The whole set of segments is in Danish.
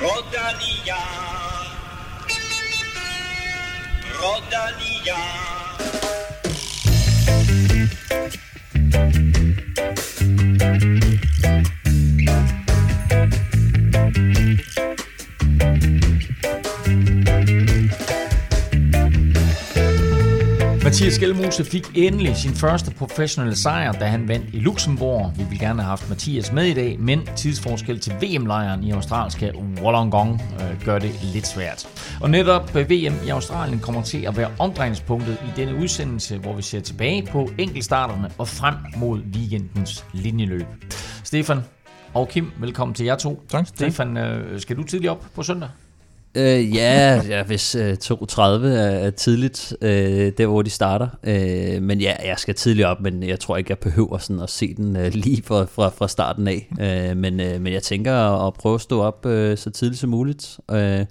Rodanilla. Rodanilla. Rodanilla. Mathias Gjelmose fik endelig sin første professionelle sejr, da han vandt i Luxembourg. Vi ville gerne have haft Mathias med i dag, men tidsforskel til VM-lejren i australske Wollongong øh, gør det lidt svært. Og netop øh, VM i Australien kommer til at være omdrejningspunktet i denne udsendelse, hvor vi ser tilbage på enkeltstarterne og frem mod weekendens linjeløb. Stefan og Kim, velkommen til jer to. Tak. Stefan, øh, skal du tidligt op på søndag? Øh, ja, ja, hvis øh, 2.30 er, er tidligt, øh, der hvor de starter. Øh, men ja, jeg skal tidligt op, men jeg tror ikke, jeg behøver sådan at se den øh, lige fra, fra, fra starten af. Øh, men, øh, men jeg tænker at, at prøve at stå op øh, så tidligt som muligt. Øh,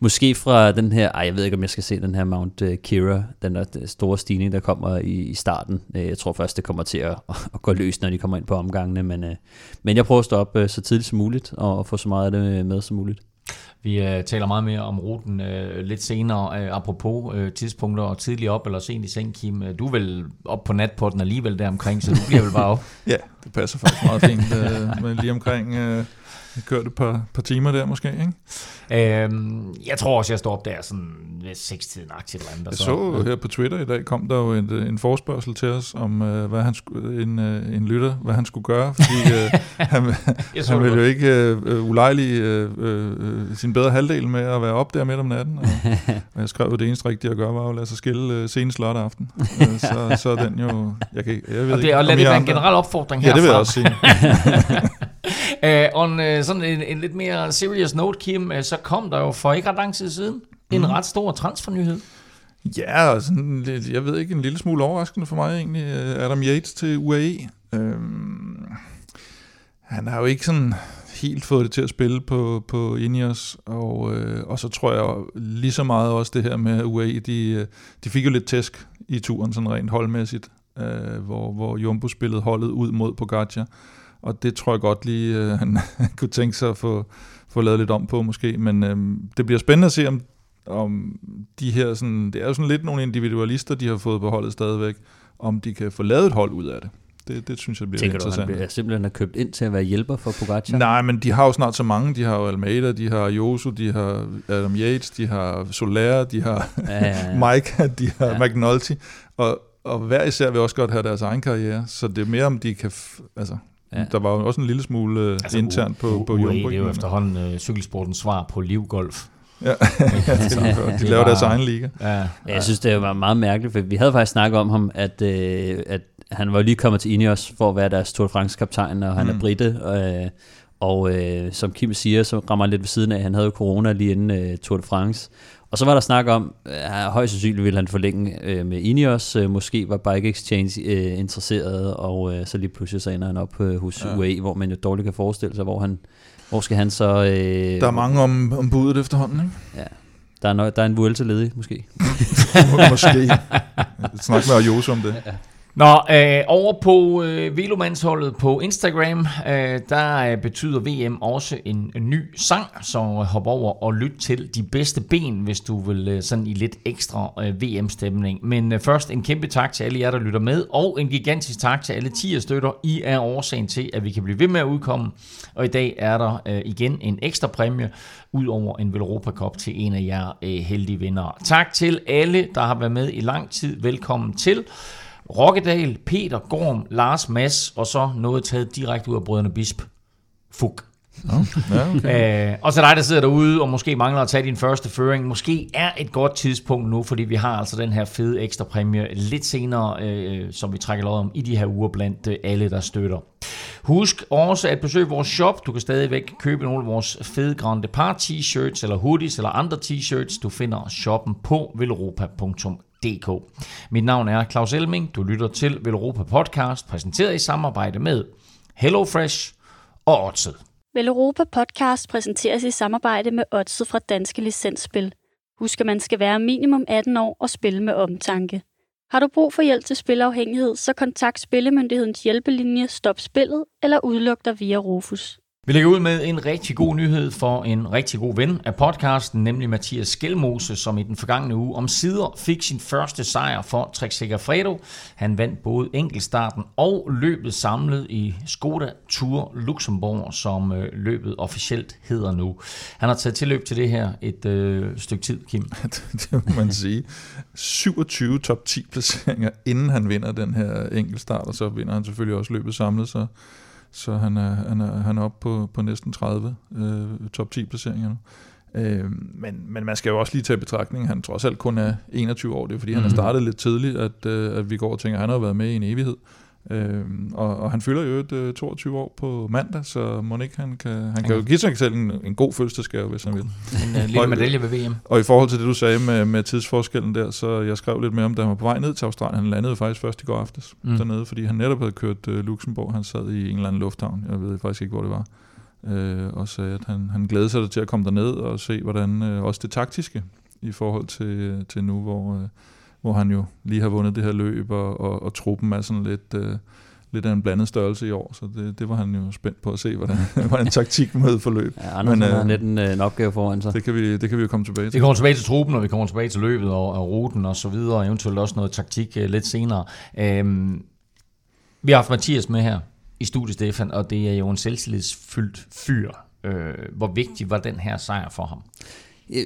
måske fra den her, ej, jeg ved ikke, om jeg skal se den her Mount øh, Kira, den der øh, store stigning, der kommer i, i starten. Øh, jeg tror først, det kommer til at, at gå løs, når de kommer ind på omgangene. Men, øh, men jeg prøver at stå op øh, så tidligt som muligt, og, og få så meget af det øh, med som muligt. Vi øh, taler meget mere om ruten øh, lidt senere, øh, apropos øh, tidspunkter og tidligt op eller sent i seng, Kim. Øh, du er vel op på natporten alligevel der omkring, så du bliver vel bare op. ja, det passer faktisk meget fint øh, lige omkring... Øh kørte et par, par timer der måske, ikke? Øhm, jeg tror også, jeg står op der sådan ved sekstiden aktivt eller andet. Jeg så, så her på Twitter i dag, kom der jo en, en forspørgsel til os om, uh, hvad han skulle, en, uh, en lytter, hvad han skulle gøre, fordi uh, han, han ville jo ikke uh, ulejlige uh, uh, sin bedre halvdel med at være op der midt om natten. Og, og jeg skrev, at det eneste rigtige at gøre var at lade sig skille uh, senest lørdag aften. Uh, så, så er den jo... Jeg, kan, jeg ved og det, ikke, og lad det være en generel opfordring herfra. Ja, det vil jeg også sige. Uh, on uh, sådan en, en lidt mere serious note, Kim, uh, så kom der jo for ikke ret lang tid siden en mm. ret stor transfernyhed. Ja, og sådan lidt, jeg ved ikke, en lille smule overraskende for mig egentlig, Adam Yates til UAE. Øhm, han har jo ikke sådan helt fået det til at spille på, på Ineos, og, øh, og så tror jeg lige så meget også det her med UAE, de, de fik jo lidt tæsk i turen sådan rent holdmæssigt, øh, hvor, hvor Jumbo spillede holdet ud mod Pogacar, og det tror jeg godt lige, øh, han kunne tænke sig at få, få lavet lidt om på måske, men øh, det bliver spændende at se, om, om de her, sådan, det er jo sådan lidt nogle individualister, de har fået på holdet stadigvæk, om de kan få lavet et hold ud af det. Det, det synes jeg bliver Tænker interessant. Tænker du, han simpelthen er købt ind til at være hjælper for Pogacar? Nej, men de har jo snart så mange. De har jo Almeida, de har Josu, de har Adam Yates, de har Soler, de har ja, ja, ja. Mike, de har ja. McNulty. Og, og hver især vil også godt have deres egen karriere. Så det er mere, om de kan... F- altså, Ja. Der var jo også en lille smule uh, altså, internt på, på Jumbo. Det er jo efterhånden uh, cykelsportens svar på livgolf. Ja, de laver deres egen liga. Ja, ja. Jeg synes, det var meget mærkeligt, for vi havde faktisk snakket om ham, at, øh, at han var lige kommet til Ineos for at være deres Tour de France-kaptajn, og han mm. er britte. Øh, og øh, som Kim siger, så rammer han lidt ved siden af, han havde jo corona lige inden øh, Tour de France. Og så var der snak om, at højst sandsynligt ville han forlænge øh, med Ineos. Øh, måske var Bike Exchange øh, interesseret, og øh, så lige pludselig så ender han op øh, hos ja. UAE, hvor man jo dårligt kan forestille sig, hvor han hvor skal han så... Øh, der er mange om, om budet efterhånden, ikke? Ja. Der er, no, der er en Vuelta ledig, måske. måske. Snak med Ayose om det. Ja. Nå, øh, over på øh, Velomandsholdet på Instagram, øh, der øh, betyder VM også en, en ny sang, så øh, hop over og lyt til de bedste ben, hvis du vil øh, sådan i lidt ekstra øh, VM-stemning. Men øh, først en kæmpe tak til alle jer, der lytter med, og en gigantisk tak til alle 10 støtter. I er årsagen til, at vi kan blive ved med at udkomme, og i dag er der øh, igen en ekstra præmie, ud over en Velropa Cup til en af jer øh, heldige vinder. Tak til alle, der har været med i lang tid. Velkommen til. Rokkedal, Peter Gorm, Lars Mass, og så noget taget direkte ud af Brødrene Bisp. Fuk. Ja, okay. øh, og så dig, der sidder derude og måske mangler at tage din første føring, måske er et godt tidspunkt nu, fordi vi har altså den her fede ekstra præmie lidt senere, øh, som vi trækker lov om i de her uger blandt øh, alle, der støtter. Husk også at besøge vores shop. Du kan stadigvæk købe nogle af vores fede Grand Depart t-shirts, eller hoodies, eller andre t-shirts. Du finder shoppen på velropa.com DK. Mit navn er Claus Elming. Du lytter til Velropa Podcast, præsenteret i samarbejde med HelloFresh og Odset. Velropa Podcast præsenteres i samarbejde med Odset fra Danske Licensspil. Husk, at man skal være minimum 18 år og spille med omtanke. Har du brug for hjælp til spilafhængighed, så kontakt Spillemyndighedens hjælpelinje Stop Spillet eller udluk dig via Rufus. Vi lægger ud med en rigtig god nyhed for en rigtig god ven af podcasten, nemlig Mathias Skelmose, som i den forgangne uge om sider fik sin første sejr for Trek Segafredo. Han vandt både enkeltstarten og løbet samlet i Skoda Tour Luxembourg, som øh, løbet officielt hedder nu. Han har taget tilløb til det her et øh, stykke tid, Kim. det må man sige. 27 top 10 placeringer, inden han vinder den her enkeltstart, og så vinder han selvfølgelig også løbet samlet, så så han er, han er, han er oppe på, på næsten 30 øh, top 10 placeringer nu. Øh, men, men man skal jo også lige tage i betragtning, han trods alt kun er 21 år, det er fordi mm-hmm. han har mhm. startet lidt tidligt, at, øh, at vi går og tænker, at han har været med i en evighed. Øh, og, og han fylder jo et øh, 22 år på mandag, så må ikke han kan, han kan jo give sig selv en, en god fødselsdagsgave, hvis han vil. En uh, lille medalje ved VM. Og i forhold til det, du sagde med, med tidsforskellen der, så jeg skrev lidt mere om, da han var på vej ned til Australien. Han landede faktisk først i går aftes mm. dernede, fordi han netop havde kørt uh, Luxembourg. Han sad i en eller anden lufthavn, jeg ved faktisk ikke, hvor det var. Uh, og sagde, at han, han glædede sig til at komme derned og se, hvordan uh, også det taktiske i forhold til, til nu, hvor... Uh, hvor han jo lige har vundet det her løb, og, og, og truppen er sådan lidt, øh, lidt af en blandet størrelse i år, så det, det var han jo spændt på at se, hvordan, hvordan taktik med forløb. Ja, Anders Men, øh, har lidt en, øh, en opgave foran sig. Det kan, vi, det kan vi jo komme tilbage til. Vi kommer tilbage til truppen, og vi kommer tilbage til løbet og, og ruten og så videre, og eventuelt også noget taktik øh, lidt senere. Øhm, vi har haft Mathias med her i studiet, Stefan, og det er jo en selvtillidsfyldt fyr. Øh, hvor vigtig var den her sejr for ham?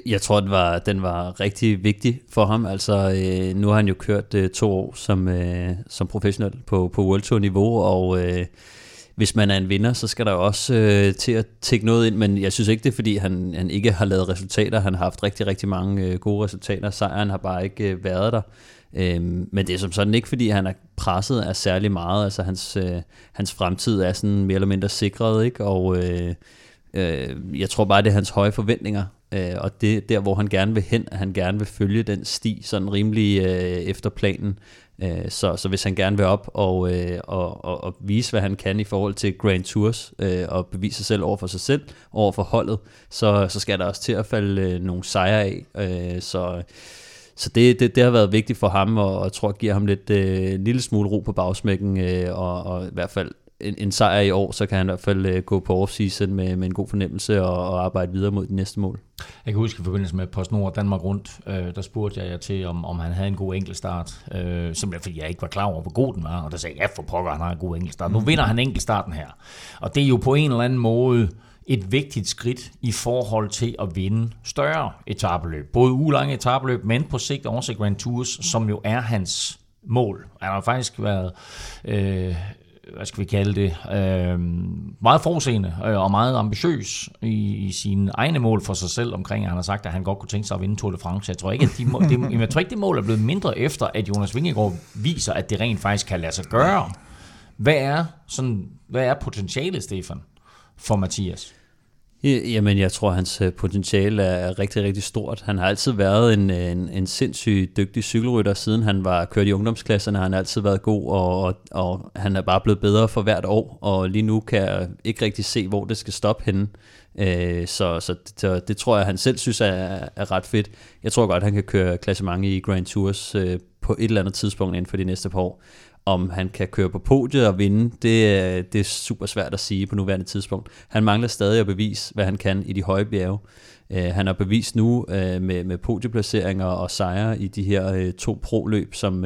Jeg tror, den var, den var rigtig vigtig for ham. Altså, øh, nu har han jo kørt øh, to år som, øh, som professionel på, på World Tour niveau, og øh, hvis man er en vinder, så skal der jo også øh, til at tække noget ind, men jeg synes ikke, det er, fordi han, han ikke har lavet resultater. Han har haft rigtig, rigtig mange øh, gode resultater. Sejren har bare ikke øh, været der. Øh, men det er som sådan ikke, fordi han er presset af særlig meget. Altså, hans, øh, hans fremtid er sådan mere eller mindre sikret, ikke? Og... Øh, Øh, jeg tror bare, det er hans høje forventninger, øh, og det der, hvor han gerne vil hen, at han gerne vil følge den sti sådan rimelig øh, efter planen. Øh, så, så hvis han gerne vil op og, øh, og, og, og vise, hvad han kan i forhold til Grand Tours, øh, og bevise sig selv over for sig selv, over for holdet, så, så skal der også til at falde øh, nogle sejre af. Øh, så så det, det, det har været vigtigt for ham, og, og jeg tror, giver ham lidt øh, en lille smule ro på bagsmækken, øh, og, og i hvert fald en, en sejr i år, så kan han i hvert fald uh, gå på off-season med, med en god fornemmelse og, og arbejde videre mod det næste mål. Jeg kan huske i forbindelse med PostNord Danmark Rundt, øh, der spurgte jeg jer til, om, om han havde en god enkeltstart, øh, simpelthen fordi jeg ikke var klar over, hvor god den var, og der sagde jeg, ja for pokker, han har en god enkeltstart. Nu vinder han enkeltstarten her, og det er jo på en eller anden måde et vigtigt skridt i forhold til at vinde større etabeløb. Både ugelange etabeløb, men på sigt også Grand Tours, som jo er hans mål. Han har faktisk været øh, hvad skal vi kalde det, øh, meget forudseende øh, og meget ambitiøs i, i sine egne mål for sig selv omkring, at han har sagt, at han godt kunne tænke sig at vinde Tour de France. Jeg tror ikke, at de, må, det, jeg tror ikke, det mål er blevet mindre efter, at Jonas Vingegaard viser, at det rent faktisk kan lade sig gøre. Hvad er, sådan, hvad er potentialet, Stefan, for Mathias? Jamen, jeg tror, hans øh, potentiale er rigtig, rigtig stort. Han har altid været en, øh, en, en sindssygt dygtig cykelrytter, siden han var kørt i ungdomsklasserne. Han har altid været god, og, og, og han er bare blevet bedre for hvert år. Og lige nu kan jeg ikke rigtig se, hvor det skal stoppe henne. Øh, så, så, så det tror jeg, han selv synes er, er ret fedt. Jeg tror godt, han kan køre klassement i Grand Tours øh, på et eller andet tidspunkt inden for de næste par år. Om han kan køre på podiet og vinde, det, øh, det er super svært at sige på nuværende tidspunkt. Han mangler stadig at bevise, hvad han kan i de høje bjerge. Øh, han har bevist nu øh, med, med podieplaceringer og sejre i de her to pro-løb, som,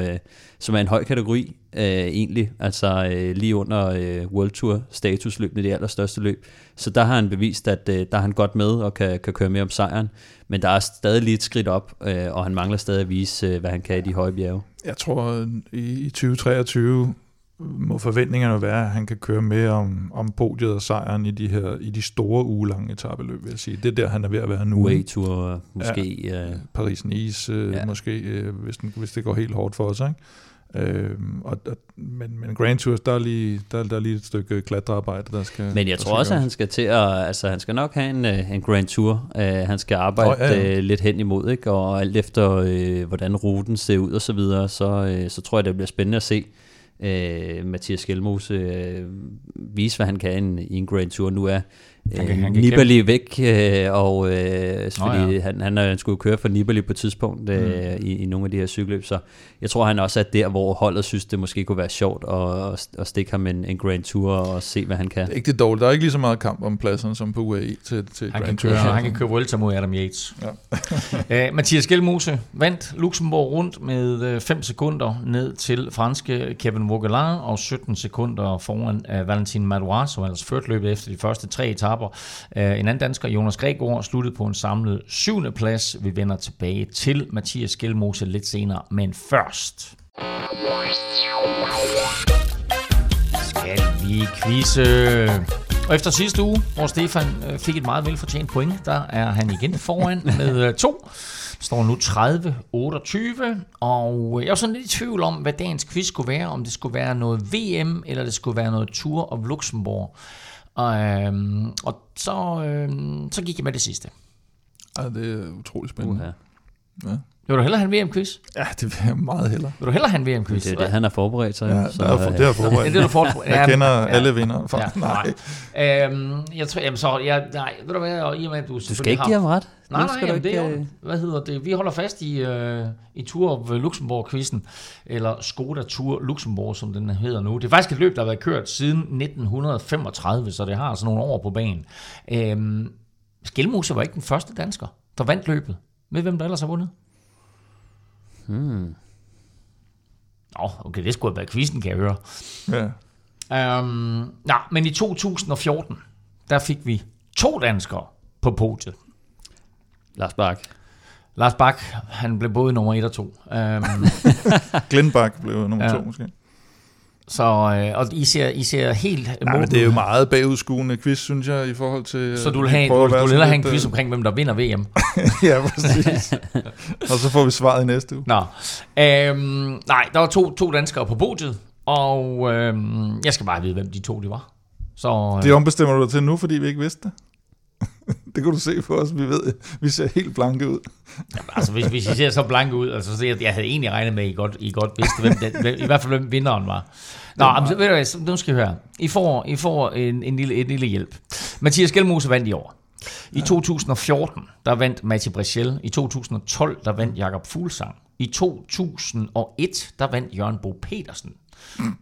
som er en høj kategori uh, egentlig, altså uh, lige under uh, World Tour statusløbene, det allerstørste løb. Så der har han bevist, at uh, der er han godt med og kan, kan køre med om sejren, men der er stadig lige et skridt op, uh, og han mangler stadig at vise, uh, hvad han kan i de høje bjerge. Jeg tror, i 2023 må forventningerne være, at han kan køre med om, om podiet og sejren i de her i de store ugelange etabeløb, vil jeg sige. Det er der, han er ved at være nu. Way Tour måske. Ja, Paris-Nice øh, ja. måske, øh, hvis, den, hvis det går helt hårdt for os. Ikke? Øh, og, og, men, men Grand Tours, der er, lige, der, der er lige et stykke klatrearbejde, der skal Men jeg tror også, at han skal til at, altså han skal nok have en, øh, en Grand Tour. Uh, han skal arbejde oh, ja, ja. Uh, lidt hen imod, ikke? og alt efter, uh, hvordan ruten ser ud og så videre, så, uh, så tror jeg, det bliver spændende at se uh, Mathias Skelmose uh, vise, hvad han kan i en Grand Tour. Nu er Han kan- han kan Nibali væk, øh, og øh, fordi Nå ja. han, han, han skulle jo køre for Nibali på et tidspunkt øh, i, i nogle af de her cykelløb, så jeg tror han også er der, hvor holdet synes, det måske kunne være sjovt at, at stikke ham en, en Grand Tour og se, hvad han kan. Det er ikke det dårligt. Der er ikke lige så meget kamp om pladserne som på UAE til, til Han kan, Grand køre, Tour. han kan køre Vuelta mod Adam Yates. Ja. uh, Mathias Gjelmose vandt Luxembourg rundt med 5 sekunder ned til franske Kevin Vogelin og 17 sekunder foran uh, Valentin Madouas, som ellers førte løbet efter de første tre etapper. Uh, en anden dansker, Jonas Gregor, sluttede på en samlet syvende plads. Vi vender tilbage til Mathias Gjelmose lidt senere, men først skal vi quizze. Og efter sidste uge, hvor Stefan øh, fik et meget velfortjent point, der er han igen foran med øh, to. Står nu 30-28, og øh, jeg var sådan lidt i tvivl om, hvad dagens quiz skulle være. Om det skulle være noget VM, eller det skulle være noget Tour of Luxembourg. Og, øhm, og så, øhm, så gik jeg med det sidste. Ja, det er utrolig spændende. Uha. Ja. Vil du hellere have en VM-quiz? ja, det vil jeg meget hellere. Vil du hellere have en VM-quiz? Det er det, han har forberedt sig. Ja, jo, det er, for, det er Ja, forberedt. det er du for... Jeg kender alle vinder. For, Ja, nej. nej. Øhm, jeg tror, jamen så, jeg, nej, ved du hvad, og i og med, at du Du skal ikke give ham ret. Nej, nej, skal jamen, du det er jo, hvad hedder det? Vi holder fast i, øh, i Tour of Luxembourg-quizzen, eller Skoda Tour Luxembourg, som den hedder nu. Det er faktisk et løb, der har været kørt siden 1935, så det har altså nogle år på banen. Øhm, Skelmose var ikke den første dansker, der vandt løbet. Med hvem der ellers har vundet? Hmm. Nå, okay, det skulle have været quizzen, kan jeg høre. Ja. Øhm, nej, men i 2014, der fik vi to danskere på podiet. Lars Bak. Lars Bak, han blev både nummer 1 og 2. Øhm, Glenbach blev nummer Ja. to måske. Så, øh, og I ser, I ser helt Nej, men det er jo meget bagudskuende quiz, synes jeg, i forhold til... Så du vil, at have, du, du vil hellere have en quiz øh, omkring, hvem der vinder VM. ja, præcis. og så får vi svaret i næste uge. Nå, øhm, nej, der var to, to danskere på podiet, og øhm, jeg skal bare vide, hvem de to de var. Så, øh, Det ombestemmer du dig til nu, fordi vi ikke vidste det. Det kan du se på os. Vi ved, vi ser helt blanke ud. Jamen, altså, hvis, hvis I ser så blanke ud, altså, så jeg, jeg havde egentlig regnet med, at I godt, I godt vidste, hvem den, hvem, i hvert fald hvem vinderen var. Nå, men, så, ved du hvad, så, nu skal I høre. I får, I får en, en, lille, en lille hjælp. Mathias Gjelmose vandt i år. I 2014, der vandt Mati Brechel. I 2012, der vandt Jakob Fuglsang. I 2001, der vandt Jørgen Bo Petersen.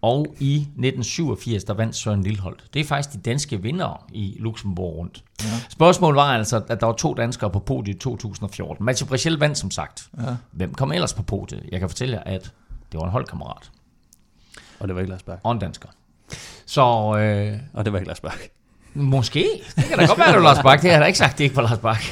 Og i 1987, der vandt Søren Lilholdt. Det er faktisk de danske vindere i Luxembourg rundt. Ja. Spørgsmålet var altså, at der var to danskere på podiet i 2014. Mathieu Brechel vandt som sagt. Ja. Hvem kom ellers på podiet? Jeg kan fortælle jer, at det var en holdkammerat Og det var ikke Lars Bak. og en dansker. Så øh, Og det var ikke Lars Bak. måske. Det kan da godt være, det var Lars Bak. Det har jeg da ikke sagt, det ikke var Lars Bak.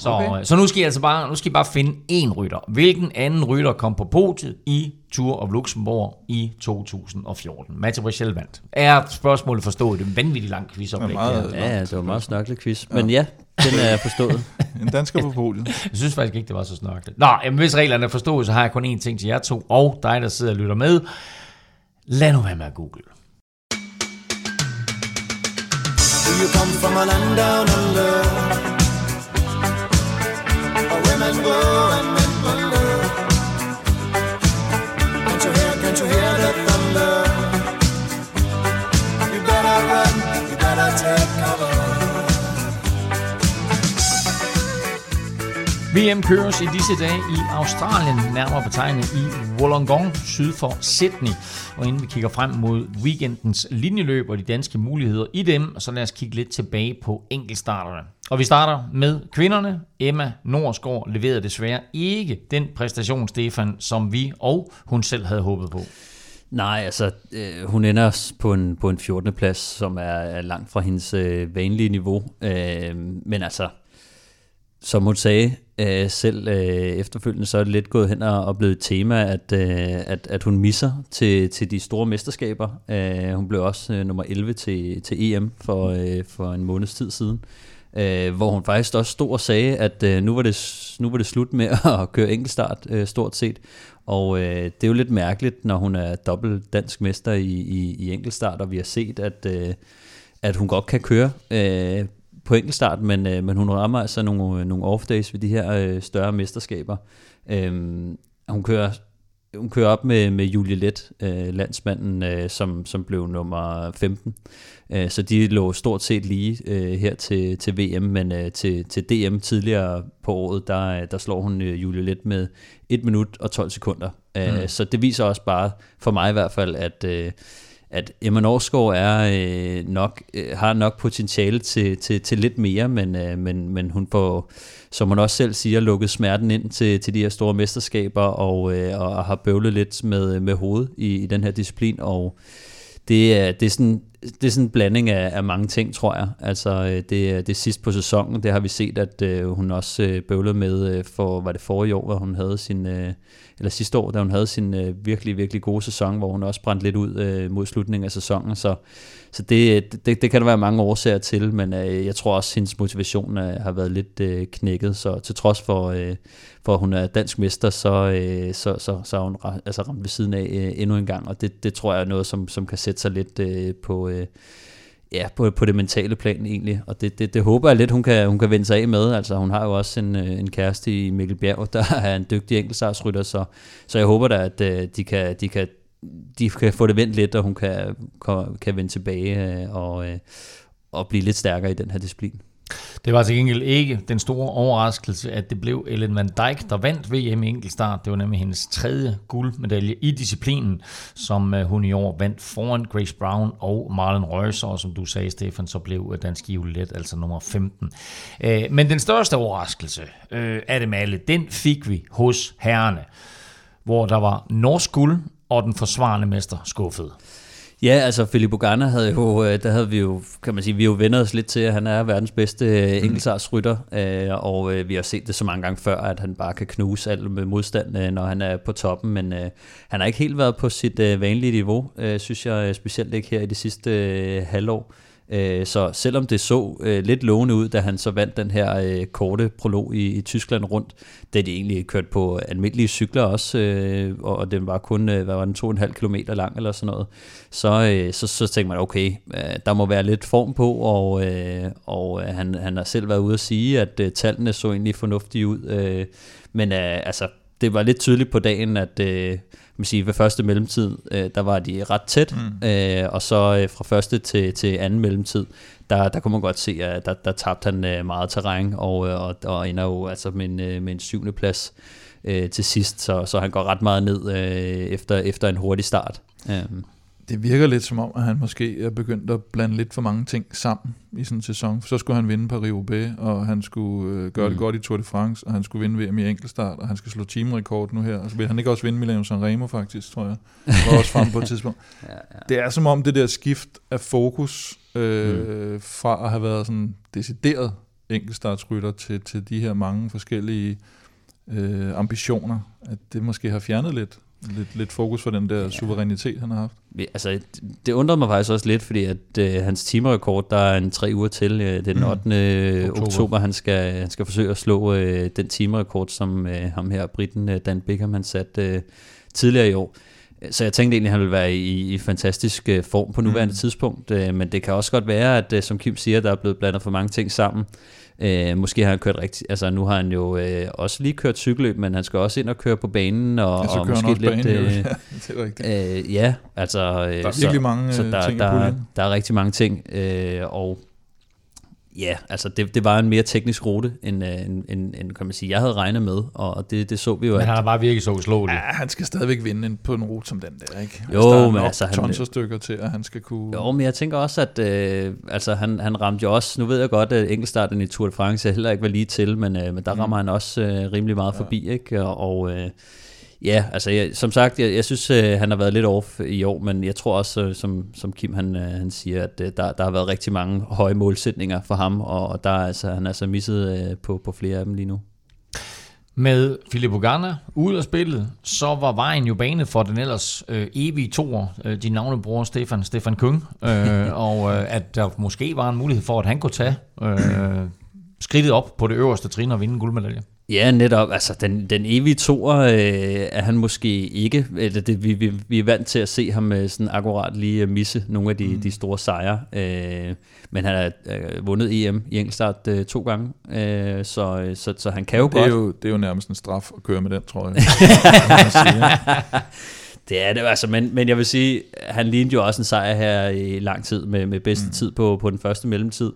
Så, Okay. okay. så nu skal I altså bare, nu skal I bare finde én rytter. Hvilken anden rytter kom på podiet i Tour of Luxembourg i 2014? Mathieu Brechel vandt. Er spørgsmålet forstået? Det er en vanvittig lang quizoplæg. Det er meget-. Ja, ja, det var en meget snørklet quiz. Men ja, den er forstået. En dansker på podiet. Jeg synes faktisk ikke, det var så snørklet. Nå, jamen, hvis reglerne er forstået, så har jeg kun én ting til jer to, og dig, der sidder og lytter med. Lad nu være med at google. Do you come from a land down under? and go and VM køres i disse dage i Australien, nærmere betegnet i Wollongong, syd for Sydney. Og inden vi kigger frem mod weekendens linjeløb og de danske muligheder i dem, så lad os kigge lidt tilbage på enkeltstarterne. Og vi starter med kvinderne. Emma Norsgaard leverede desværre ikke den præstation, Stefan, som vi og hun selv havde håbet på. Nej, altså, øh, hun ender på en, på en 14. plads, som er, er langt fra hendes øh, vanlige niveau. Øh, men altså, som hun sagde øh, selv øh, efterfølgende, så er det lidt gået hen og, og blevet et tema, at, øh, at, at hun misser til, til de store mesterskaber. Øh, hun blev også øh, nummer 11 til, til EM for, øh, for en måneds tid siden. Øh, hvor hun faktisk også stod og sagde, at øh, nu, var det, nu var det slut med at køre enkeltstart øh, stort set. Og øh, det er jo lidt mærkeligt, når hun er dobbelt dansk mester i, i, i enkeltstart, og vi har set, at, øh, at hun godt kan køre øh, på enkeltstart, men, øh, men hun rammer altså nogle, nogle off-days ved de her øh, større mesterskaber. Øh, hun kører hun kører op med, med Julie Let, øh, landsmanden, øh, som, som blev nummer 15. Øh, så de lå stort set lige øh, her til, til VM, men øh, til, til DM tidligere på året, der, der slår hun øh, Julie Let med 1 minut og 12 sekunder. Øh, mm. Så det viser også bare, for mig i hvert fald, at... Øh, at Emma Norsgaard er øh, nok øh, har nok potentiale til, til, til lidt mere, men, øh, men, men hun får, som hun også selv siger, lukket smerten ind til, til de her store mesterskaber og, øh, og har bøvlet lidt med, øh, med hovedet i, i den her disciplin, og det er, det er sådan det er sådan en blanding af, af mange ting, tror jeg. Altså, øh, det, det er sidst på sæsonen, det har vi set, at øh, hun også øh, bøvlede med øh, for, var det forrige år, hvor hun havde sin, øh, eller sidste år, da hun havde sin øh, virkelig, virkelig gode sæson, hvor hun også brændte lidt ud øh, mod slutningen af sæsonen. Så, så det, det, det kan der være mange årsager til, men øh, jeg tror også, at hendes motivation øh, har været lidt øh, knækket. Så til trods for, øh, for at hun er dansk mester, så, øh, så, så, så er hun altså ramt ved siden af øh, endnu en gang. Og det, det tror jeg er noget, som, som kan sætte sig lidt øh, på... Øh, ja, på, på det mentale plan egentlig, og det, det, det håber jeg lidt, hun kan, hun kan vende sig af med. Altså, hun har jo også en, øh, en kæreste i Mikkel Bjerg, der er en dygtig enkeltsartsrytter, så, så jeg håber da, at øh, de kan, de kan de kan få det vendt lidt, og hun kan, kan, kan vende tilbage øh, og, og blive lidt stærkere i den her disciplin. Det var til gengæld ikke den store overraskelse, at det blev Ellen Van Dijk, der vandt VM i enkeltstart. Det var nemlig hendes tredje guldmedalje i disciplinen, som øh, hun i år vandt foran Grace Brown og Marlon Reus, og som du sagde, Stefan, så blev øh, dansk Let altså nummer 15. Øh, men den største overraskelse af dem alle, den fik vi hos herrene, hvor der var norsk guld, og den forsvarende mester skuffede. Ja, altså Philip Ogana havde jo, øh, der havde vi jo, kan man sige, vi jo vendt os lidt til, at han er verdens bedste øh, mm. enkeltsartsrytter, øh, og vi har set det så mange gange før, at han bare kan knuse alt med modstand, når han er på toppen, men han har ikke helt været på sit vanlige niveau, synes jeg, specielt ikke her i de sidste halvår. Øh, så selvom det så øh, lidt lovende ud, da han så vandt den her øh, korte prolog i, i Tyskland rundt, da de egentlig kørt på almindelige cykler også, øh, og den var kun øh, hvad var den, 2,5 km lang eller sådan noget, så, øh, så, så tænkte man, okay, der må være lidt form på, og, og han, han har selv været ude at sige, at tallene så egentlig fornuftige ud, men altså, det var lidt tydeligt på dagen, at man sige, ved første mellemtid, øh, der var de ret tæt, mm. øh, og så øh, fra første til, til anden mellemtid, der, der kunne man godt se, at der, der tabte han øh, meget terræn, og, øh, og, og ender jo altså med en, øh, med en syvende plads øh, til sidst, så, så han går ret meget ned øh, efter, efter en hurtig start. Øh det virker lidt som om, at han måske er begyndt at blande lidt for mange ting sammen i sådan en sæson. Så skulle han vinde Paris-Roubaix, og han skulle øh, gøre mm. det godt i Tour de France, og han skulle vinde VM i enkeltstart, og han skal slå teamrekord nu her. Og så vil han ikke også vinde Milano Sanremo faktisk, tror jeg. Var også frem på et tidspunkt. ja, ja. Det er som om det der skift af fokus øh, mm. fra at have været sådan decideret enkeltstartsrytter til, til de her mange forskellige øh, ambitioner, at det måske har fjernet lidt lidt, lidt fokus for den der ja. suverænitet, han har haft. Altså, det undrede mig faktisk også lidt, fordi at øh, hans timerekord, der er en tre uger til, øh, den 8. Mm. oktober. oktober, han skal, han skal forsøge at slå øh, den timerekord, som øh, ham her, Britten øh, Dan Bickham, han satte øh, tidligere i år. Så jeg tænkte egentlig, at han ville være i, i fantastisk øh, form på nuværende mm. tidspunkt, øh, men det kan også godt være, at øh, som Kim siger, der er blevet blandet for mange ting sammen. Øh, måske har han kørt rigtig, altså nu har han jo øh, også lige kørt cykelløb, men han skal også ind og køre på banen, og, ja, og måske lidt... Banen, øh, ja, rigtigt. Øh, ja, altså... Øh, der er så, virkelig mange så øh, der, ting der, der er rigtig mange ting, øh, og Ja, altså det, det var en mere teknisk rute, end, øh, end, end, end kan man sige, jeg havde regnet med, og det, det så vi jo. Men han har bare virkelig så uslåeligt. Ja, han skal stadigvæk vinde på en rute som den der, ikke? Jo, altså, men altså... Han, stykker til, at han skal kunne... Jo, men jeg tænker også, at øh, altså, han, han ramte jo også, nu ved jeg godt, at enkeltstarten i Tour de France heller ikke var lige til, men, øh, men der mm. rammer han også øh, rimelig meget ja. forbi, ikke? Og, og øh, Ja, altså jeg, som sagt, jeg, jeg synes, øh, han har været lidt off i år, men jeg tror også, øh, som, som Kim han, øh, han siger, at øh, der, der har været rigtig mange høje målsætninger for ham, og der altså, han er altså misset øh, på, på flere af dem lige nu. Med Filippo Ganna ude af spillet, så var vejen jo banet for den ellers øh, evige toer, øh, din navnebror Stefan, Stefan Kung, øh, og øh, at der måske var en mulighed for, at han kunne tage øh, skridtet op på det øverste trin og vinde en guldmedalje. Ja, netop. Altså, den, den evige toer øh, er han måske ikke. Eller det, vi, vi, vi er vant til at se ham øh, sådan akkurat lige misse nogle af de, mm. de store sejre. Øh, men han har øh, vundet EM i enkeltstart øh, to gange, øh, så, så, så han kan jo det godt. Er jo, det er jo nærmest en straf at køre med den, tror jeg. det er det altså, men, men jeg vil sige, han lignede jo også en sejr her i lang tid med, med bedste mm. tid på, på den første mellemtid.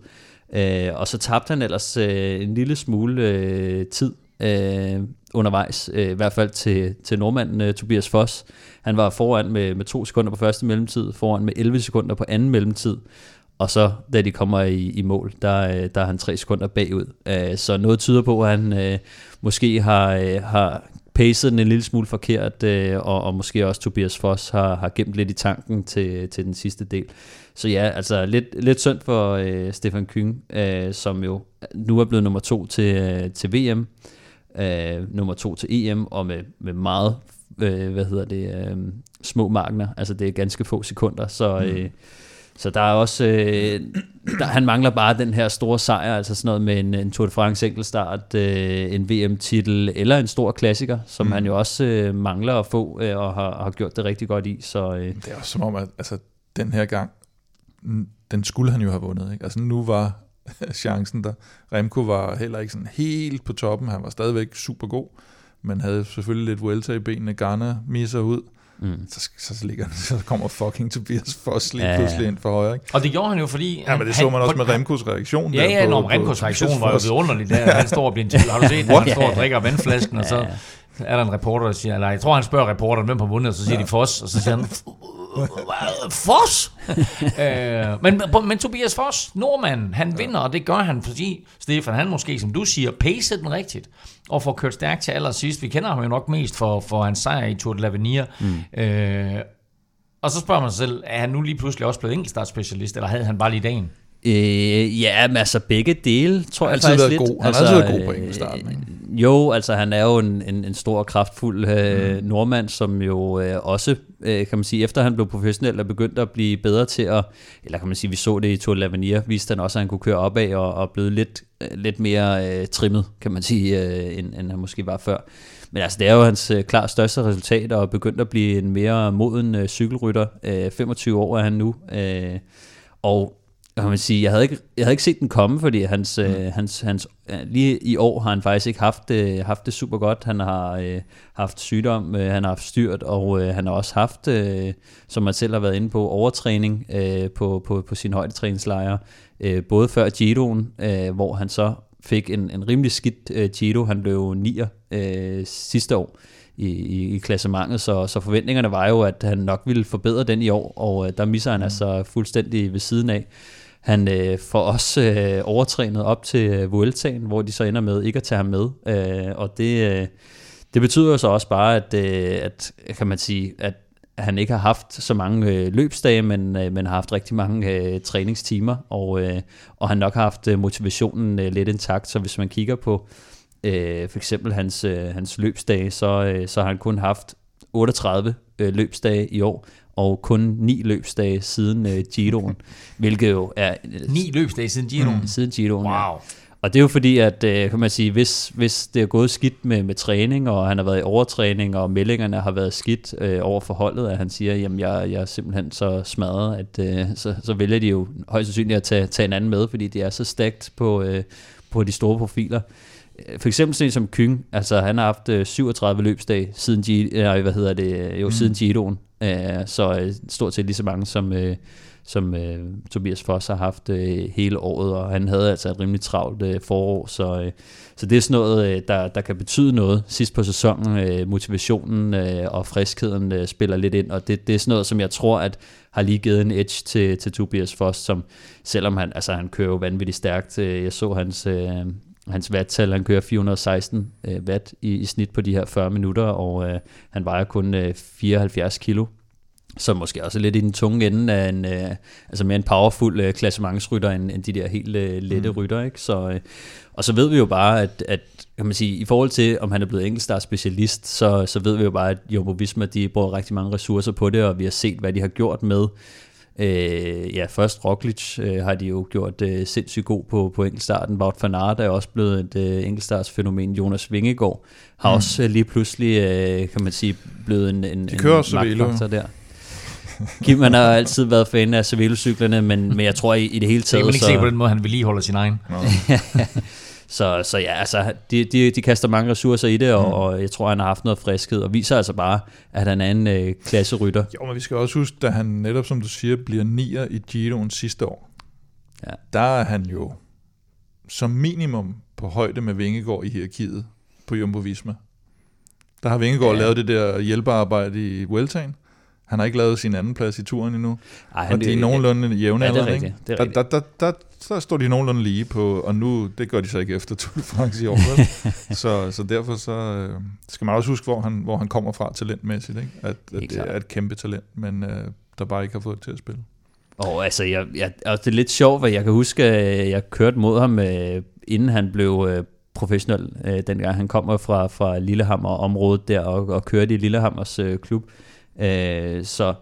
Øh, og så tabte han ellers øh, en lille smule øh, tid øh, undervejs, øh, i hvert fald til, til nordmanden øh, Tobias Foss. Han var foran med, med to sekunder på første mellemtid, foran med 11 sekunder på anden mellemtid, og så da de kommer i, i mål, der, øh, der er han tre sekunder bagud. Øh, så noget tyder på, at han øh, måske har, øh, har pacet den en lille smule forkert, øh, og, og måske også Tobias Foss har, har gemt lidt i tanken til, til den sidste del. Så ja, altså lidt, lidt synd for øh, Stefan Kyng, øh, som jo nu er blevet nummer to til, øh, til VM, øh, nummer to til EM, og med, med meget, øh, hvad hedder det, øh, små markner. Altså det er ganske få sekunder, så... Øh, mm. Så der er også, øh, der, han mangler bare den her store sejr, altså sådan noget med en, en Tour de France enkeltstart, øh, en VM-titel eller en stor klassiker, som mm. han jo også øh, mangler at få øh, og har, har gjort det rigtig godt i. Så, øh. Det er også som om, at altså, den her gang, den skulle han jo have vundet. Ikke? Altså nu var chancen der. Remco var heller ikke sådan helt på toppen, han var stadigvæk super god, men havde selvfølgelig lidt Vuelta i benene, Garner misser ud, Mm. Så, så, ligger, så kommer fucking Tobias Foss lige ja, pludselig ind for højre. Ikke? Og det gjorde han jo, fordi... Ja, men det så man også med Remkos reaktion. Ja, ja, der når Remkos reaktion var jo vidunderlig der. Han står og bliver en tvivl. Har du set, at han står og drikker vandflasken, og så er der en reporter, der siger, eller jeg tror, han spørger reporteren, hvem på vundet, og så siger ja. de Foss, og så siger han, Foss? øh, men, men Tobias Foss, nordmanden, han vinder, og det gør han, fordi Stefan, han måske, som du siger, pacer den rigtigt, og får kørt stærkt til allersidst. Vi kender ham jo nok mest for, for hans sejr i Tour de l'Avenir. Mm. Øh, og så spørger man sig selv, er han nu lige pludselig også blevet enkeltstartspecialist, eller havde han bare lige dagen? Øh, ja, men altså begge dele, tror jeg faktisk lidt. God. Han altså, har altid været god på enkeltstarten, ikke? Jo, altså han er jo en, en, en stor, kraftfuld øh, mm. nordmand, som jo øh, også, øh, kan man sige, efter han blev professionel, er begyndt at blive bedre til at, eller kan man sige, vi så det i Tour de l'Avenir, viste han også, at han kunne køre opad og, og blevet lidt, øh, lidt mere øh, trimmet, kan man sige, øh, end, end han måske var før. Men altså, det er jo hans øh, klart største resultat, og begyndt at blive en mere moden øh, cykelrytter. Øh, 25 år er han nu, øh, og kan man sige, jeg havde ikke, jeg havde ikke set den komme, fordi hans, mm. øh, hans, hans, lige i år har han faktisk ikke haft, øh, haft det super godt. Han har øh, haft sygdom, øh, han har haft styrt, og øh, han har også haft, øh, som man selv har været inde på, overtræning øh, på, på, på sin højdetræningslejre. Øh, både før Giroen, øh, hvor han så fik en, en rimelig skidt øh, Giro. Han blev 9 øh, sidste år i, i, i klassementet, så, så forventningerne var jo, at han nok ville forbedre den i år, og øh, der misser han mm. altså fuldstændig ved siden af. Han øh, får også øh, overtrænet op til øh, Vueltaen, hvor de så ender med ikke at tage ham med. Øh, og det, øh, det betyder jo så også bare, at, øh, at kan man sige, at han ikke har haft så mange øh, løbsdage, men, øh, men har haft rigtig mange øh, træningstimer, og, øh, og han nok har haft øh, motivationen øh, lidt intakt. Så hvis man kigger på øh, for eksempel hans, øh, hans løbsdage, så, øh, så har han kun haft 38 øh, løbsdage i år, og kun ni løbsdage siden øh, Giroen, hvilket jo er... Øh, ni løbsdage siden Giroen? Mm, siden Giroen, wow. ja. Og det er jo fordi, at øh, kan man sige, hvis, hvis det er gået skidt med, med træning, og han har været i overtræning, og meldingerne har været skidt øh, over forholdet, at han siger, jamen jeg, jeg er simpelthen så smadret, at øh, så, så vælger de jo højst sandsynligt at tage, tage en anden med, fordi de er så stærkt på, øh, på de store profiler. For eksempel sådan som Kyng, altså han har haft 37 løbsdage siden, G, øh, hvad hedder det, jo, mm. siden Giroen, Øh, så øh, stort set lige så mange som, øh, som øh, Tobias Foss har haft øh, hele året, og han havde altså et rimelig travlt øh, forår, så, øh, så det er sådan noget, øh, der, der kan betyde noget sidst på sæsonen. Øh, motivationen øh, og friskheden øh, spiller lidt ind, og det, det er sådan noget, som jeg tror, at har lige givet en edge til, til Tobias Foss, som selvom han, altså, han kører jo vanvittigt stærkt, øh, jeg så hans... Øh, hans watttal, han kører 416 øh, watt i, i snit på de her 40 minutter, og øh, han vejer kun øh, 74 kilo. Så måske også lidt i den tunge ende af en, øh, altså mere en powerful øh, klassementsrytter end, end de der helt øh, lette mm. rytter. Ikke? Så, øh, og så ved vi jo bare, at, at kan man sige, i forhold til, om han er blevet enkeltstart specialist, så, så ved vi jo bare, at Jumbo Visma, de bruger rigtig mange ressourcer på det, og vi har set, hvad de har gjort med Øh, ja, først Roglic øh, har de jo gjort øh, sindssygt god på, på enkeltstarten. Wout van Aert er også blevet et øh, enkeltstartsfænomen. Jonas Vingegaard har mm. også øh, lige pludselig, øh, kan man sige, blevet en, en, De kører en magtfaktor der. Kim, han har altid været fan af Cervelo-cyklerne, men, men jeg tror i, i det hele Det kan taget... man ikke se på den måde, han vedligeholder sin egen. Så, så ja, altså, de, de, de kaster mange ressourcer i det, og, mm. og jeg tror, han har haft noget friskhed, og viser altså bare, at han er en øh, klasserytter. Jo, men vi skal også huske, da han netop, som du siger, bliver nier i Giroen sidste år, Ja. der er han jo som minimum på højde med Vingegaard i hierarkiet på Jumbo Visma. Der har Vingegaard Ja. lavet det der hjælpearbejde i Vueltaen. Han har ikke lavet sin anden plads i turen endnu. Ej, og de er nogenlunde jævne Ja, det er rigtigt, det er rigtigt. der, der, der, der, står de nogenlunde lige på, og nu, det gør de så ikke efter Tour de France i år. vel? så, så derfor så, øh, skal man også huske, hvor han, hvor han kommer fra talentmæssigt. Ikke? At, at det klart. er et kæmpe talent, men øh, der bare ikke har fået det til at spille. Og altså, jeg, jeg, altså, det er lidt sjovt, at jeg kan huske, at jeg kørte mod ham, øh, inden han blev øh, professionel, øh, dengang han kommer fra, fra Lillehammer-området der, og, og kørte i Lillehammers øh, klub. Øh, så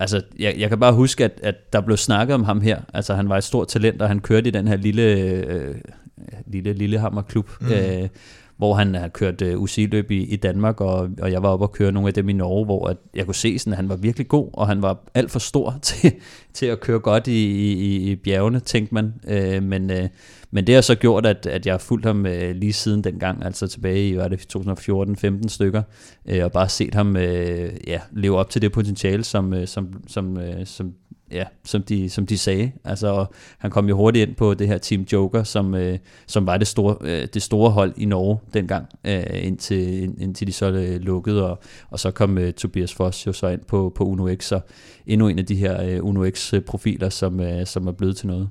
altså, jeg, jeg kan bare huske, at, at der blev snakket om ham her. Altså, han var et stort talent, og han kørte i den her lille, øh, lille Lillehammer-klub, mm. øh, hvor han har kørt øh, UCI-løb i, i Danmark, og, og jeg var oppe og køre nogle af dem i Norge, hvor at jeg kunne se, sådan, at han var virkelig god, og han var alt for stor til, til at køre godt i, i, i bjergene, tænkte man. Øh, men, øh, men det har så gjort, at, at jeg har fulgt ham øh, lige siden dengang, altså tilbage i, det, 2014-15 stykker, øh, og bare set ham øh, ja, leve op til det potentiale, som, øh, som, som, øh, som, ja, som, de, som de sagde. Altså, og han kom jo hurtigt ind på det her Team Joker, som, øh, som var det store, øh, det store hold i Norge dengang, øh, indtil, ind, indtil de så øh, lukkede, og, og så kom øh, Tobias Foss jo så ind på, på Uno X, så endnu en af de her øh, Uno X-profiler, øh, som, øh, som er blevet til noget.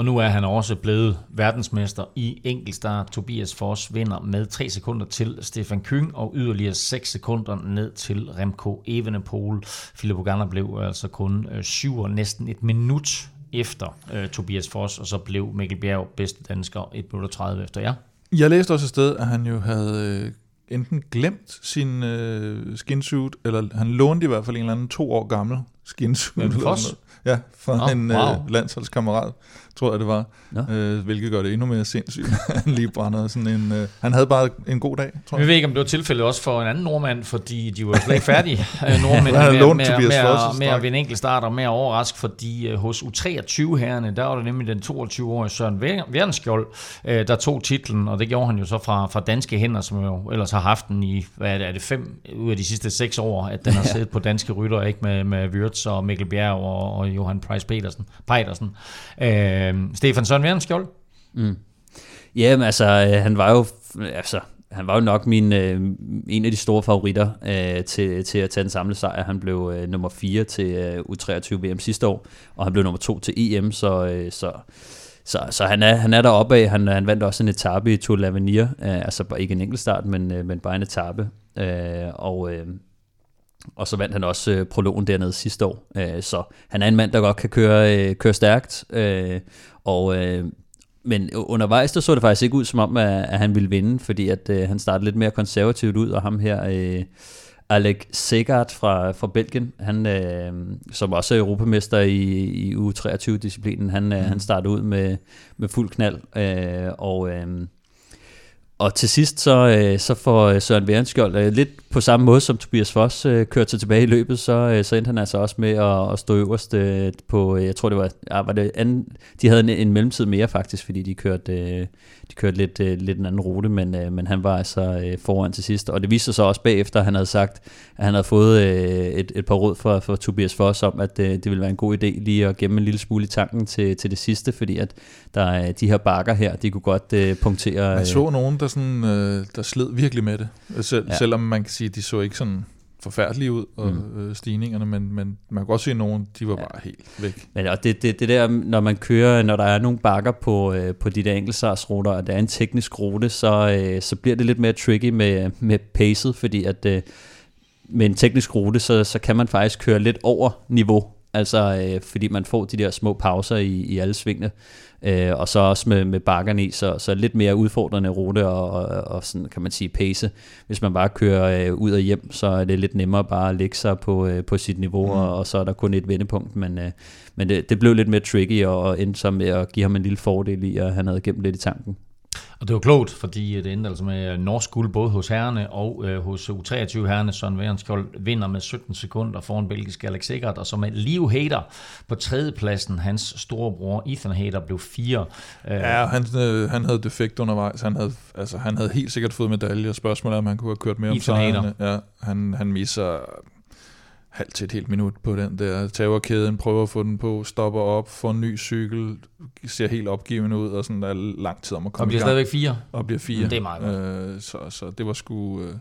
Og nu er han også blevet verdensmester i enkeltstart. Tobias Foss vinder med 3 sekunder til Stefan Kyng og yderligere 6 sekunder ned til Remco Evenepoel. Filippo Ganna blev altså kun øh, syv og næsten et minut efter øh, Tobias Foss, og så blev Mikkel Bjerg bedste dansker 1 minut og 30 efter jer. Jeg læste også et sted, at han jo havde øh, enten glemt sin øh, skinsuit, eller han lånte i hvert fald en eller anden to år gammel skinsuit. Noget. Ja, fra Nå, en wow. øh, landsholdskammerat, tror jeg det var. Nå. Øh, hvilket gør det endnu mere sindssygt, han lige brænder sådan en... Øh, han havde bare en god dag, tror Vi jeg. ved ikke, om det var tilfældet også for en anden nordmand, fordi de var slet ikke færdige, øh, nordmænd, med, lånt med, med, med, at vinde enkelt start og med at overraske, fordi øh, hos U23-herrerne, der var det nemlig den 22-årige Søren Værnskjold, øh, der tog titlen, og det gjorde han jo så fra, fra danske hænder, som jo ellers har haft den i, hvad er det, er det fem ud af de sidste seks år, at den har siddet på danske rytter, ikke med, med Wirtz og Mikkel Bjerg og, og Johan Price Petersen. Petersen. Øh, Øhm, Stefan Søren Mm. Jamen altså, øh, han var jo, altså, han var jo nok min, øh, en af de store favoritter øh, til, til at tage den samlede sejr. Han blev øh, nummer 4 til øh, U23 VM sidste år, og han blev nummer 2 til EM, så, øh, så, så, så han, er, han er deroppe af. Han, han vandt også en etape i Tour de l'Avenir, øh, altså ikke en enkelt start, men, øh, men bare en etape. Øh, og, øh, og så vandt han også øh, prologen dernede sidste år. Øh, så han er en mand, der godt kan køre, øh, køre stærkt. Øh, og, øh, men undervejs, der så det faktisk ikke ud som om, at, at han ville vinde, fordi at øh, han startede lidt mere konservativt ud, og ham her, øh, Alec Segard fra, fra Belgien, han, øh, som også er europamester i, i U23-disciplinen, han, øh, han startede ud med, med fuld knald, øh, og... Øh, og til sidst så, øh, så får øh, Søren Værenskjold øh, lidt på samme måde som Tobias Foss øh, kørte sig tilbage i løbet, så, øh, så endte han altså også med at, at stå øverst øh, på, øh, jeg tror det var, ja, var det anden, de havde en, en mellemtid mere faktisk, fordi de kørte, øh, de kørte lidt, øh, lidt en anden rute, men, øh, men han var altså øh, foran til sidst. Og det viste sig så også bagefter, at han havde sagt, at han havde fået øh, et, et par råd fra, fra Tobias Foss om, at øh, det ville være en god idé lige at gemme en lille smule i tanken til, til det sidste, fordi at der er de her bakker her, de kunne godt øh, punktere... Øh, så nogen, der, sådan, øh, der sled virkelig med det. Sel, Ja. ja. Selvom man kan sige, at de så ikke sådan forfærdelige ud, og, mm. øh, stigningerne, men, men man kan godt se, at nogen, de var Ja. bare helt væk. Men og det, det, det der, når man kører, når der er nogle bakker på, øh, på de der enkeltstartsruter, og der er en teknisk rute, så, øh, så bliver det lidt mere tricky med, med pacet, fordi at øh, med en teknisk rute, så, så kan man faktisk køre lidt over niveau, altså øh, fordi man får de der små pauser i, i alle svingene. Øh, og så også med, med bakkerne i, så, så lidt mere udfordrende rute og, og, og sådan kan man sige pace. Hvis man bare kører øh, ud og hjem, så er det lidt nemmere bare at lægge sig på, øh, på sit niveau, mm. og, og så er der kun et vendepunkt. Men, øh, men det, det blev lidt mere tricky, og, og endte så med at give ham en lille fordel i, at han havde gemt lidt i tanken. Og det var klogt, fordi det endte altså med norsk guld både hos herrene og øh, hos U23 herrene. Søren Værenskjold vinder med 17 sekunder foran belgiske Alex Sikkert, og så med Leo Hader på tredjepladsen. Hans storebror Ethan Hader blev fire. Øh, ja, han, øh, han havde defekt undervejs. Han havde, altså, han havde helt sikkert fået medalje. Spørgsmålet er, om han kunne have kørt mere om sejrene. Ja, han, han misser halvt til et helt minut på den der. Tager kæden, prøver at få den på, stopper op, får en ny cykel, ser helt opgivende ud, og sådan der er lang tid om at komme Og bliver stadigvæk fire. Og bliver fire. Det er meget godt. Øh, så, så det var sgu... Øh,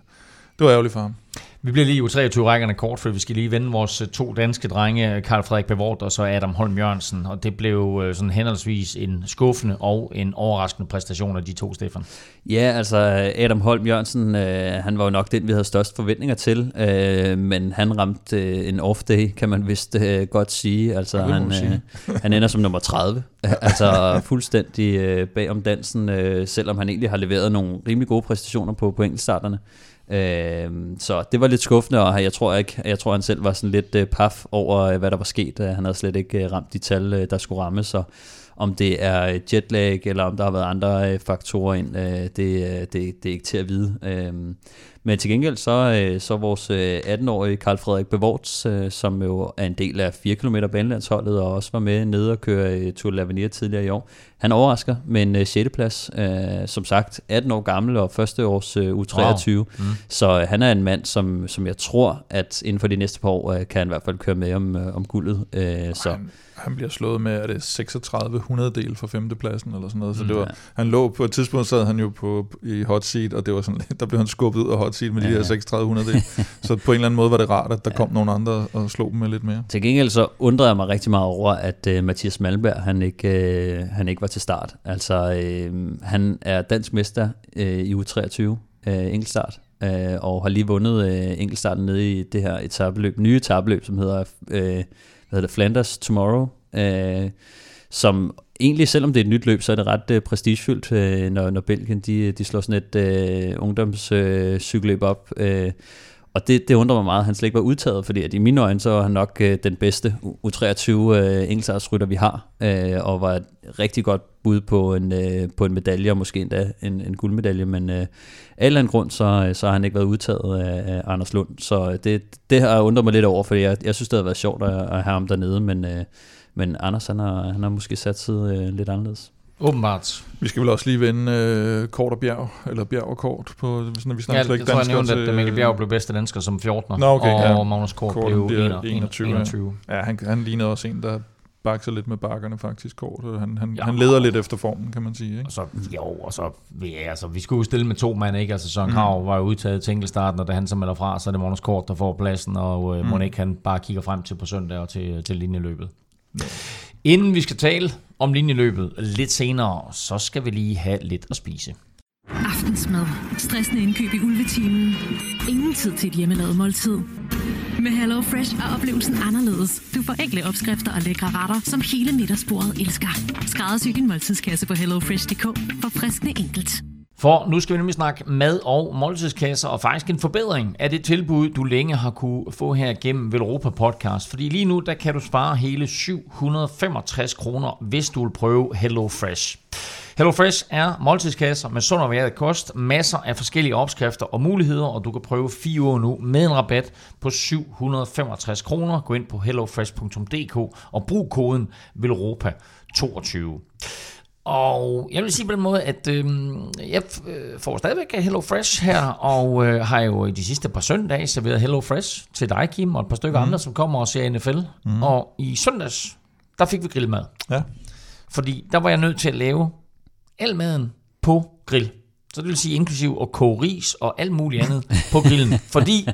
det var ærgerligt for ham. Vi bliver lige i 23 rækkerne kort, for vi skal lige vende vores øh, to danske drenge, Karl Frederik Bevort og så Adam Holm Jørgensen. Og det blev øh, sådan henholdsvis en skuffende og en overraskende præstation af de to, Stefan. Ja, altså Adam Holm Jørgensen, øh, han var jo nok den, vi havde størst forventninger til. Øh, men han ramte øh, en off-day, kan man vist øh, godt sige. Altså han, sige. øh, han ender som nummer 30. altså fuldstændig øh, bag om dansen, øh, selvom han egentlig har leveret nogle rimelig gode præstationer på, på enkeltstarterne. Øh, så det var lidt skuffende, og jeg tror ikke, jeg tror han selv var sådan lidt øh, paf over, øh, hvad der var sket. Han havde slet ikke øh, ramt de tal, øh, der skulle ramme, så om det er øh, jetlag, eller om der har været andre øh, faktorer ind, øh, det, øh, det, det er ikke til at vide. Øh, men til gengæld så, øh, så vores 18-årige Karl Frederik Bevorts, øh, som jo er en del af 4 km banelandsholdet og også var med nede og køre Tour l'Avenir tidligere i år. Han overrasker med en 6. plads. Som sagt, 18 år gammel og første års U23. Wow. Mm. Så han er en mand, som, som jeg tror, at inden for de næste par år kan han i hvert fald køre med om, om guldet. Så han bliver slået med, er det 36 del for femtepladsen eller sådan noget. Så det var, han lå på et tidspunkt, sad han jo på, i hot seat, og det var sådan, der blev han skubbet ud af hot seat med ja, de her 36 del. så på en eller anden måde var det rart, at der ja. kom nogle andre og slog dem med lidt mere. Til gengæld så undrede jeg mig rigtig meget over, at uh, Mathias Malmberg, han ikke, uh, han ikke var til start. Altså, uh, han er dansk mester uh, i U23 uh, enkeltstart, uh, og har lige vundet uh, enkeltstarten nede i det her etabeløb, nye etabeløb, som hedder uh, hvad hedder det, Flanders Tomorrow, øh, som egentlig, selvom det er et nyt løb, så er det ret øh, prestigefyldt, øh, når, når Belgien de, de slår sådan et øh, ungdomscykelløb øh, op. Øh, og det, det undrer mig meget, at han slet ikke var udtaget, fordi at i mine øjne, så var han nok øh, den bedste U23 øh, rytter vi har, øh, og var et rigtig godt bud på en, øh, på en medalje, og måske endda en, en guldmedalje, men øh, af en eller anden grund, så, så har han ikke været udtaget af, af Anders Lund, så øh, det, det har undret mig lidt over, fordi jeg, jeg synes, det havde været sjovt at, at have ham dernede, men, øh, men Anders, han har, han har måske sat sig øh, lidt anderledes. Åbenbart. Vi skal vel også lige vende øh, kort og bjerg, eller bjerg og kort, på, når vi snakker ja, jeg tror, jeg nævnte, at Mikkel Bjerg blev bedste dansker som 14'er, Nå, okay, og ja. Magnus Kort, Kort blev 21. 21. 21. Ja, han, han lignede også en, der bakser lidt med bakkerne faktisk kort. Han, han, ja, han leder lidt efter formen, kan man sige. Ikke? Og så, jo, og så, ja, altså, vi skulle jo stille med to mand, ikke? Altså Søren Krav mm. var jo udtaget til enkeltstarten, og da han så melder fra, så er det Magnus Kort, der får pladsen, og øh, mm. Monik han bare kigger frem til på søndag og til, til linjeløbet. Ja. Inden vi skal tale om linjeløbet lidt senere, så skal vi lige have lidt at spise. Aftensmad. Stressende indkøb i ulvetimen. Ingen tid til et hjemmelavet måltid. Med Hello Fresh er oplevelsen anderledes. Du får enkle opskrifter og lækre retter, som hele middagsbordet elsker. Skræddersy din måltidskasse på hellofresh.dk for friskende enkelt. For nu skal vi nemlig snakke mad og måltidskasser, og faktisk en forbedring af det tilbud, du længe har kunne få her gennem Velropa Podcast. Fordi lige nu, der kan du spare hele 765 kroner, hvis du vil prøve Hello Fresh. HelloFresh er måltidskasser med sund og varieret kost, masser af forskellige opskrifter og muligheder, og du kan prøve fire uger nu med en rabat på 765 kroner. Gå ind på hellofresh.dk og brug koden VELROPA22. Og jeg vil sige på den måde, at øh, jeg får stadigvæk Hello Fresh her, og øh, har jo i de sidste par søndage serveret Hello Fresh til dig, Kim, og et par stykker mm. andre, som kommer og ser NFL. Mm. Og i søndags, der fik vi grillmad. Ja. Fordi der var jeg nødt til at lave al maden på grill. Så det vil sige inklusiv at koge ris og alt muligt andet på grillen. Fordi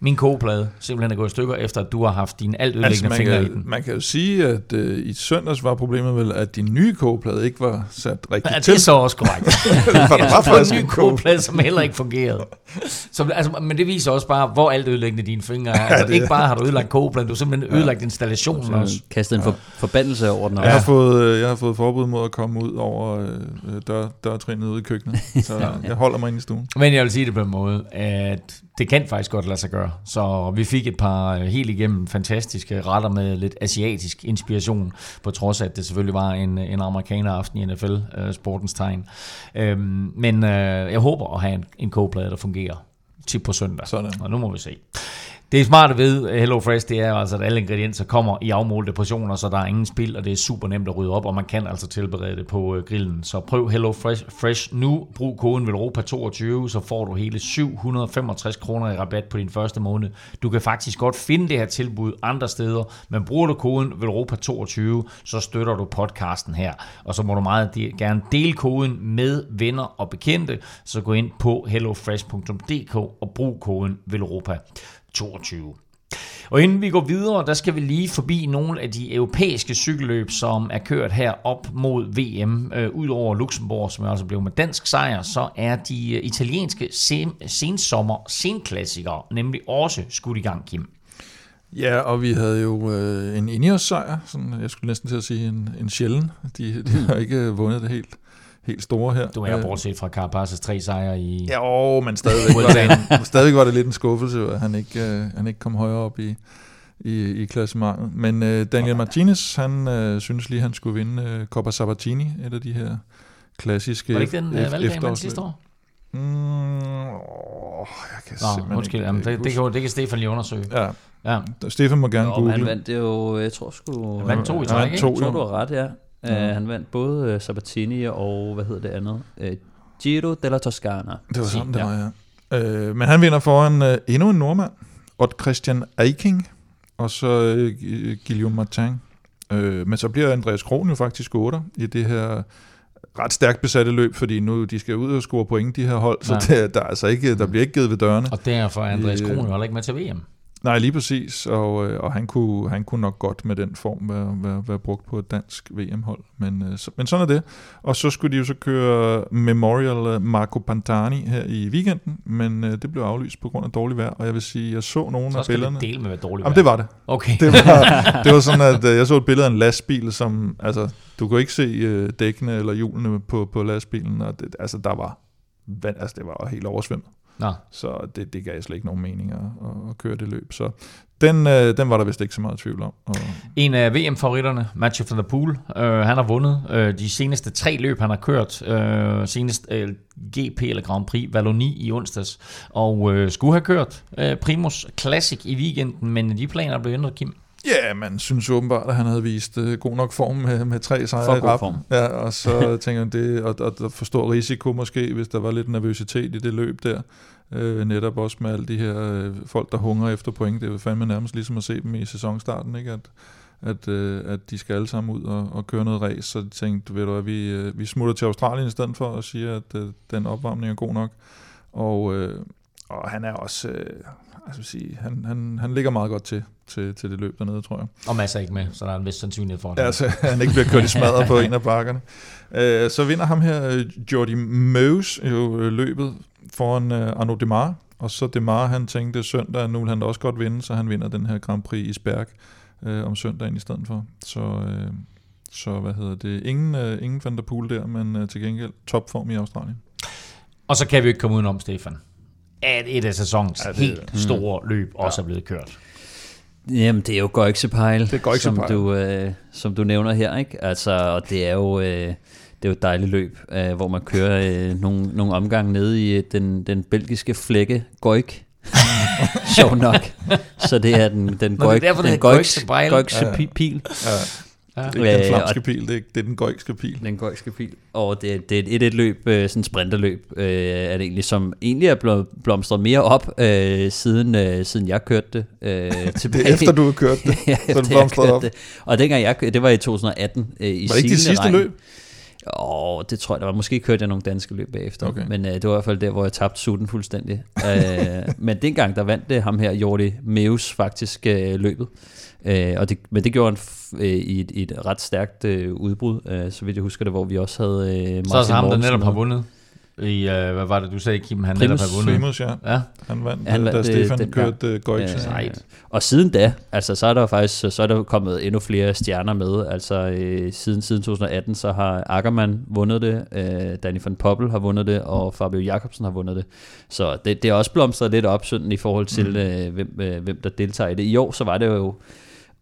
min kogeplade simpelthen er gået i stykker, efter at du har haft dine alt ødelæggende Altså, man, fingre i kan, den. man kan jo sige, at øh, i søndags var problemet vel, at din nye kogeplade ikke var sat rigtigt Ja, det til. er så også korrekt. for der Jeg var faktisk en ny kogeplade. som heller ikke fungerede. Så, altså, men det viser også bare, hvor alt ødelæggende dine fingre er. Altså, det- ikke bare har du ødelagt kogepladen, du har simpelthen ødelagt installationen også. Kastet en for, forbandelse over den Jeg, har også. fået, øh, jeg har fået forbud mod at komme ud over øh, dør, dørtrinet ude i køkkenet. Så jeg holder mig inde i stuen. Men jeg vil sige det på en måde, at det kan faktisk godt lade sig gøre. Så vi fik et par øh, helt igennem fantastiske retter med lidt asiatisk inspiration, på trods af, at det selvfølgelig var en, en amerikaner aften i NFL, øh, sportens tegn. Øhm, men øh, jeg håber at have en, en kogeplade, der fungerer til på søndag. Sådan. Og nu må vi se. Det smarte ved eh, HelloFresh, det er altså, at alle ingredienser kommer i afmålte portioner, så der er ingen spild, og det er super nemt at rydde op, og man kan altså tilberede det på eh, grillen. Så prøv HelloFresh Fresh nu. Brug koden VELROPA22, så får du hele 765 kroner i rabat på din første måned. Du kan faktisk godt finde det her tilbud andre steder, men bruger du koden VELROPA22, så støtter du podcasten her. Og så må du meget gerne dele koden med venner og bekendte, så gå ind på hellofresh.dk og brug koden VELROPA. 22. Og inden vi går videre, der skal vi lige forbi nogle af de europæiske cykelløb, som er kørt her op mod VM. Øh, Udover Luxembourg, som altså blev med dansk sejr, så er de øh, italienske sen- sensommer senklassikere nemlig også skudt i gang, Kim. Ja, og vi havde jo øh, en Ineos sejr, sådan, jeg skulle næsten til at sige en, en sjælden. De, de har ikke øh, vundet det helt, helt store her. Du er Øh, bortset fra Carapaz's tre sejre i... Ja, åh, men stadigvæk var, det, stadigvæk var det lidt en skuffelse, at han ikke, øh, han ikke kom højere op i, i, i klassementet. Men øh, Daniel Martinez, han øh, synes lige, han skulle vinde øh, Coppa Sabatini, et af de her klassiske Var det ikke den øh, valgdag, man sidste år? Mm, åh, jeg kan Nå, simpelthen undskyld, ikke jamen, det, det, kan, det kan Stefan lige undersøge. Ja, Ja. Stefan må gerne Nå, google. han vandt det jo, jeg tror sgu... Han vandt to i Han træk, ikke? to, Jeg tror, du har ret, ja. Uh, han vandt både uh, Sabatini og, hvad hedder det andet? Uh, Giro della Toscana. Det var sådan, det var, ja. Øh, men han vinder foran øh, endnu en nordmand, Odd Christian Eiking, og så Gu- Guillaume Martin. Øh, men så bliver Andreas Kron jo faktisk 8 i det her ret stærkt besatte løb, fordi nu de skal ud og score point, de her hold, så Ja. det, der, er altså ikke, der bliver ikke givet ved dørene. Og derfor er Andreas Kron jo heller ikke med til VM. Nej, lige præcis, og, øh, og han, kunne, han kunne nok godt med den form være, være, være brugt på et dansk VM-hold, men, øh, så, men sådan er det. Og så skulle de jo så køre Memorial øh, Marco Pantani her i weekenden, men det blev aflyst på grund af dårligt vejr, og jeg vil sige, jeg så nogle Så af billederne. det dele med, hvad dårligt Jamen det var det. Okay. Det var, det var sådan, at jeg så et billede af en lastbil, som, altså, du kunne ikke se dækkene eller hjulene på, på lastbilen, og det, altså, der var vand, altså, det var helt oversvømmet. Nå, Så det, det gav slet ikke nogen mening at, at, køre det løb. Så den, øh, den var der vist ikke så meget tvivl om. Og, En af VM-favoritterne, Mathieu van der Poel, øh, han har vundet øh, de seneste tre løb, han har kørt. Øh, senest øh, GP eller Grand Prix Wallonie i onsdags. Og øh, skulle have kørt øh, Primus Classic i weekenden, men de planer blev ændret, Kim. Ja, man synes åbenbart, at han havde vist øh, god nok form med, med tre sejre i god rap. form. Ja, og så tænker jeg, det, og, og, for stor risiko måske, hvis der var lidt nervøsitet i det løb der. Øh, netop også med alle de her øh, folk, der hungrer efter point. Det er fandme nærmest ligesom at se dem i sæsonstarten, ikke? At, at, øh, at de skal alle sammen ud og, og køre noget race. Så jeg tænkte, ved du hvad, vi, øh, vi smutter til Australien i stedet for og siger, at øh, den opvarmning er god nok. Og, øh, og han er også, øh, altså vil sige, han, han, han ligger meget godt til, til, til det løb dernede, tror jeg. Og masser ikke med, så der er en vis sandsynlighed for det. Ja, så han ikke bliver kørt i smadret på en af bakkerne. Øh, så vinder ham her, øh, Jordi Meus, jo øh, løbet foran øh, Arnaud Demar. Og så Demar, han tænkte søndag, nu vil han da også godt vinde, så han vinder den her Grand Prix i Sberg øh, om søndagen i stedet for. Så, øh, så hvad hedder det? Ingen, øh, ingen Van der Poel der, men øh, til gengæld topform i Australien. Og så kan vi ikke komme udenom, Stefan, at et af sæsonens Ja, ja, det- helt store løb også er blevet kørt. Jamen, det er jo Det er Goixepeil. som, du, øh, som du nævner her, ikke? Altså, og det er jo... Øh, det er jo et dejligt løb, øh, hvor man kører øh, nogle, nogle omgange nede i øh, den, den belgiske flække Goik. Sjov nok. Så det er den, den er Goik, den hedder Goixepeil. Goikse pil. Ja, Ja. det er ikke den Øh, flamske pil, det er, det er den gøjske pil. Den goikske pil. Og det, det er et et løb, øh, sådan et sprinterløb, øh, er det egentlig, som egentlig er blevet blomstret mere op, øh, siden, øh, siden jeg kørte det. Øh, tilbage. Det er efter, du har kørt det. ja, så det blomstret kørte op. Det. Og dengang jeg det var i 2018 øh, i Var det ikke det sidste Sileregn. løb? Åh, det tror jeg, der var. Måske kørte jeg nogle danske løb bagefter. Okay. Men øh, det var i hvert fald der, hvor jeg tabte sutten fuldstændig. øh, men dengang, der vandt det ham her, Jordi Meus, faktisk øh, løbet. Øh, og det, men det gjorde han f- øh, i, et, i et ret stærkt øh, udbrud, øh, så vidt jeg husker det, hvor vi også havde øh, Martin Så er det ham, der netop har vundet. I, øh, hvad var det, du sagde, Kim? Han Primus. netop har vundet. Primus, ja. Ja. Han vandt, Han vandt, da øh, Stefan den kørte uh, Goix. Øh, Sejt. Og siden da, altså så er der faktisk så er der jo kommet endnu flere stjerner med. Altså øh, siden, siden 2018, så har Ackermann vundet det, øh, Danny van Poppel har vundet det, og Fabio Jacobsen har vundet det. Så det, det er også blomstret lidt op sådan i forhold til, mm. øh, hvem, øh, hvem der deltager i det. I år, så var det jo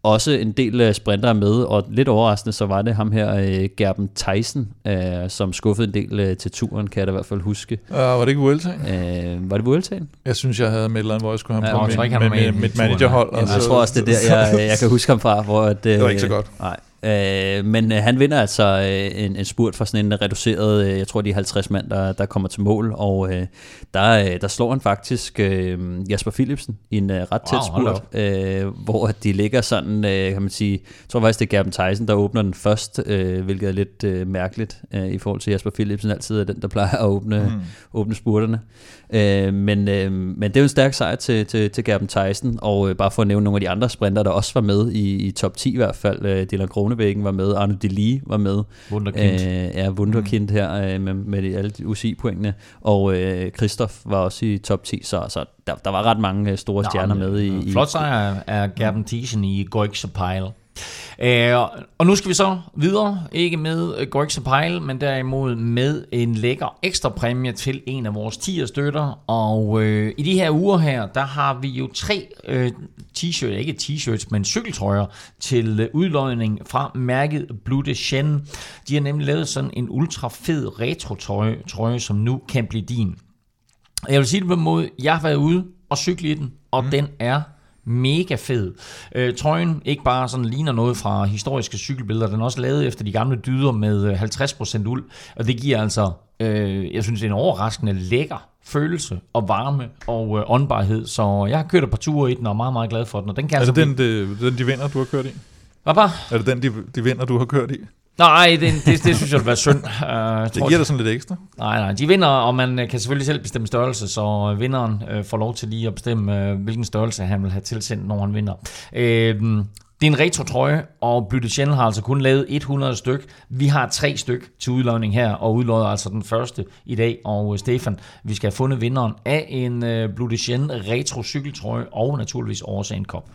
også en del øh, sprintere med, og lidt overraskende, så var det ham her, øh, Gerben Tyson, øh, som skuffede en del øh, til turen, kan jeg da i hvert fald huske. Uh, var det ikke Vuelta? Øh, var det Vueltaen? Jeg synes, jeg havde med et eller andet, hvor jeg skulle have Ja, ham jeg på tror med, ikke, han med, med med mit managerhold. og Jeg så- tror også, det er der, jeg, jeg kan huske ham fra. Hvor at, Det var ikke så godt. Nej. Øh, men øh, han vinder altså øh, en, en spurt for sådan en reduceret, øh, jeg tror de er 50 mand, der, der kommer til mål, og øh, der, øh, der slår han faktisk øh, Jasper Philipsen i en øh, ret tæt Wow, spurt, øh, hvor de ligger sådan, øh, kan man sige, jeg tror faktisk det er Gerben Tyson, der åbner den først, øh, hvilket er lidt øh, mærkeligt øh, i forhold til Jasper Philipsen, altid er den, der plejer at åbne, mm. åbne spurterne. Øh, men, øh, men det er jo en stærk sejr til, til, til Gerben Tyson, og øh, bare for at nævne nogle af de andre sprinter, der også var med i, i top 10 i hvert fald. Øh, Dylan Kronevæggen var med, Arne Delie var med. Wunderkind. Øh, ja, Wunderkind her øh, med, med de, alle de UCI-pointene. Og øh, Christoph var også i top 10, så, så der, der var ret mange øh, store stjerner med i, i Flot sejr er Gerben Thiesen i Goix Pile. Øh, og nu skal vi så videre, ikke med øh, Goix Pile, men derimod med en lækker ekstra præmie til en af vores 10 støtter. Og øh, i de her uger her, der har vi jo tre øh, t-shirts, ikke t-shirts, men cykeltrøjer til øh, udløjning fra mærket Blue de Chêne. De har nemlig lavet sådan en ultra fed retro-trøje, trøje, som nu kan blive din. Jeg vil sige det på en måde, jeg har været ude og cykle i den, og mm. den er mega fed. Øh, trøjen ikke bare sådan ligner noget fra historiske cykelbilleder, den er også lavet efter de gamle dyder med øh, 50% uld, og det giver altså, øh, jeg synes, en overraskende lækker følelse og varme og øh, åndbarhed, så jeg har kørt et par ture i den og er meget, meget glad for den, og den kan Er altså det den, de, den, de vinder, du har kørt i? Hvad bare? Er det den, de, de vinder, du har kørt i? Nej, det, det, det synes jeg vil være synd. Uh, Det giver dig sådan lidt ekstra. Nej, nej, de vinder, og man kan selvfølgelig selv bestemme størrelse, så øh, vinderen øh, får lov til lige at bestemme, øh, hvilken størrelse han vil have tilsendt, når han vinder. Øh, det er en retro-trøje, og Blue Channel har altså kun lavet 100 styk. Vi har tre styk til udlodning her, og udlodder altså den første i dag. Og øh, Stefan, vi skal have fundet vinderen af en Blue Channel retro cykeltrøje, og naturligvis også en kop.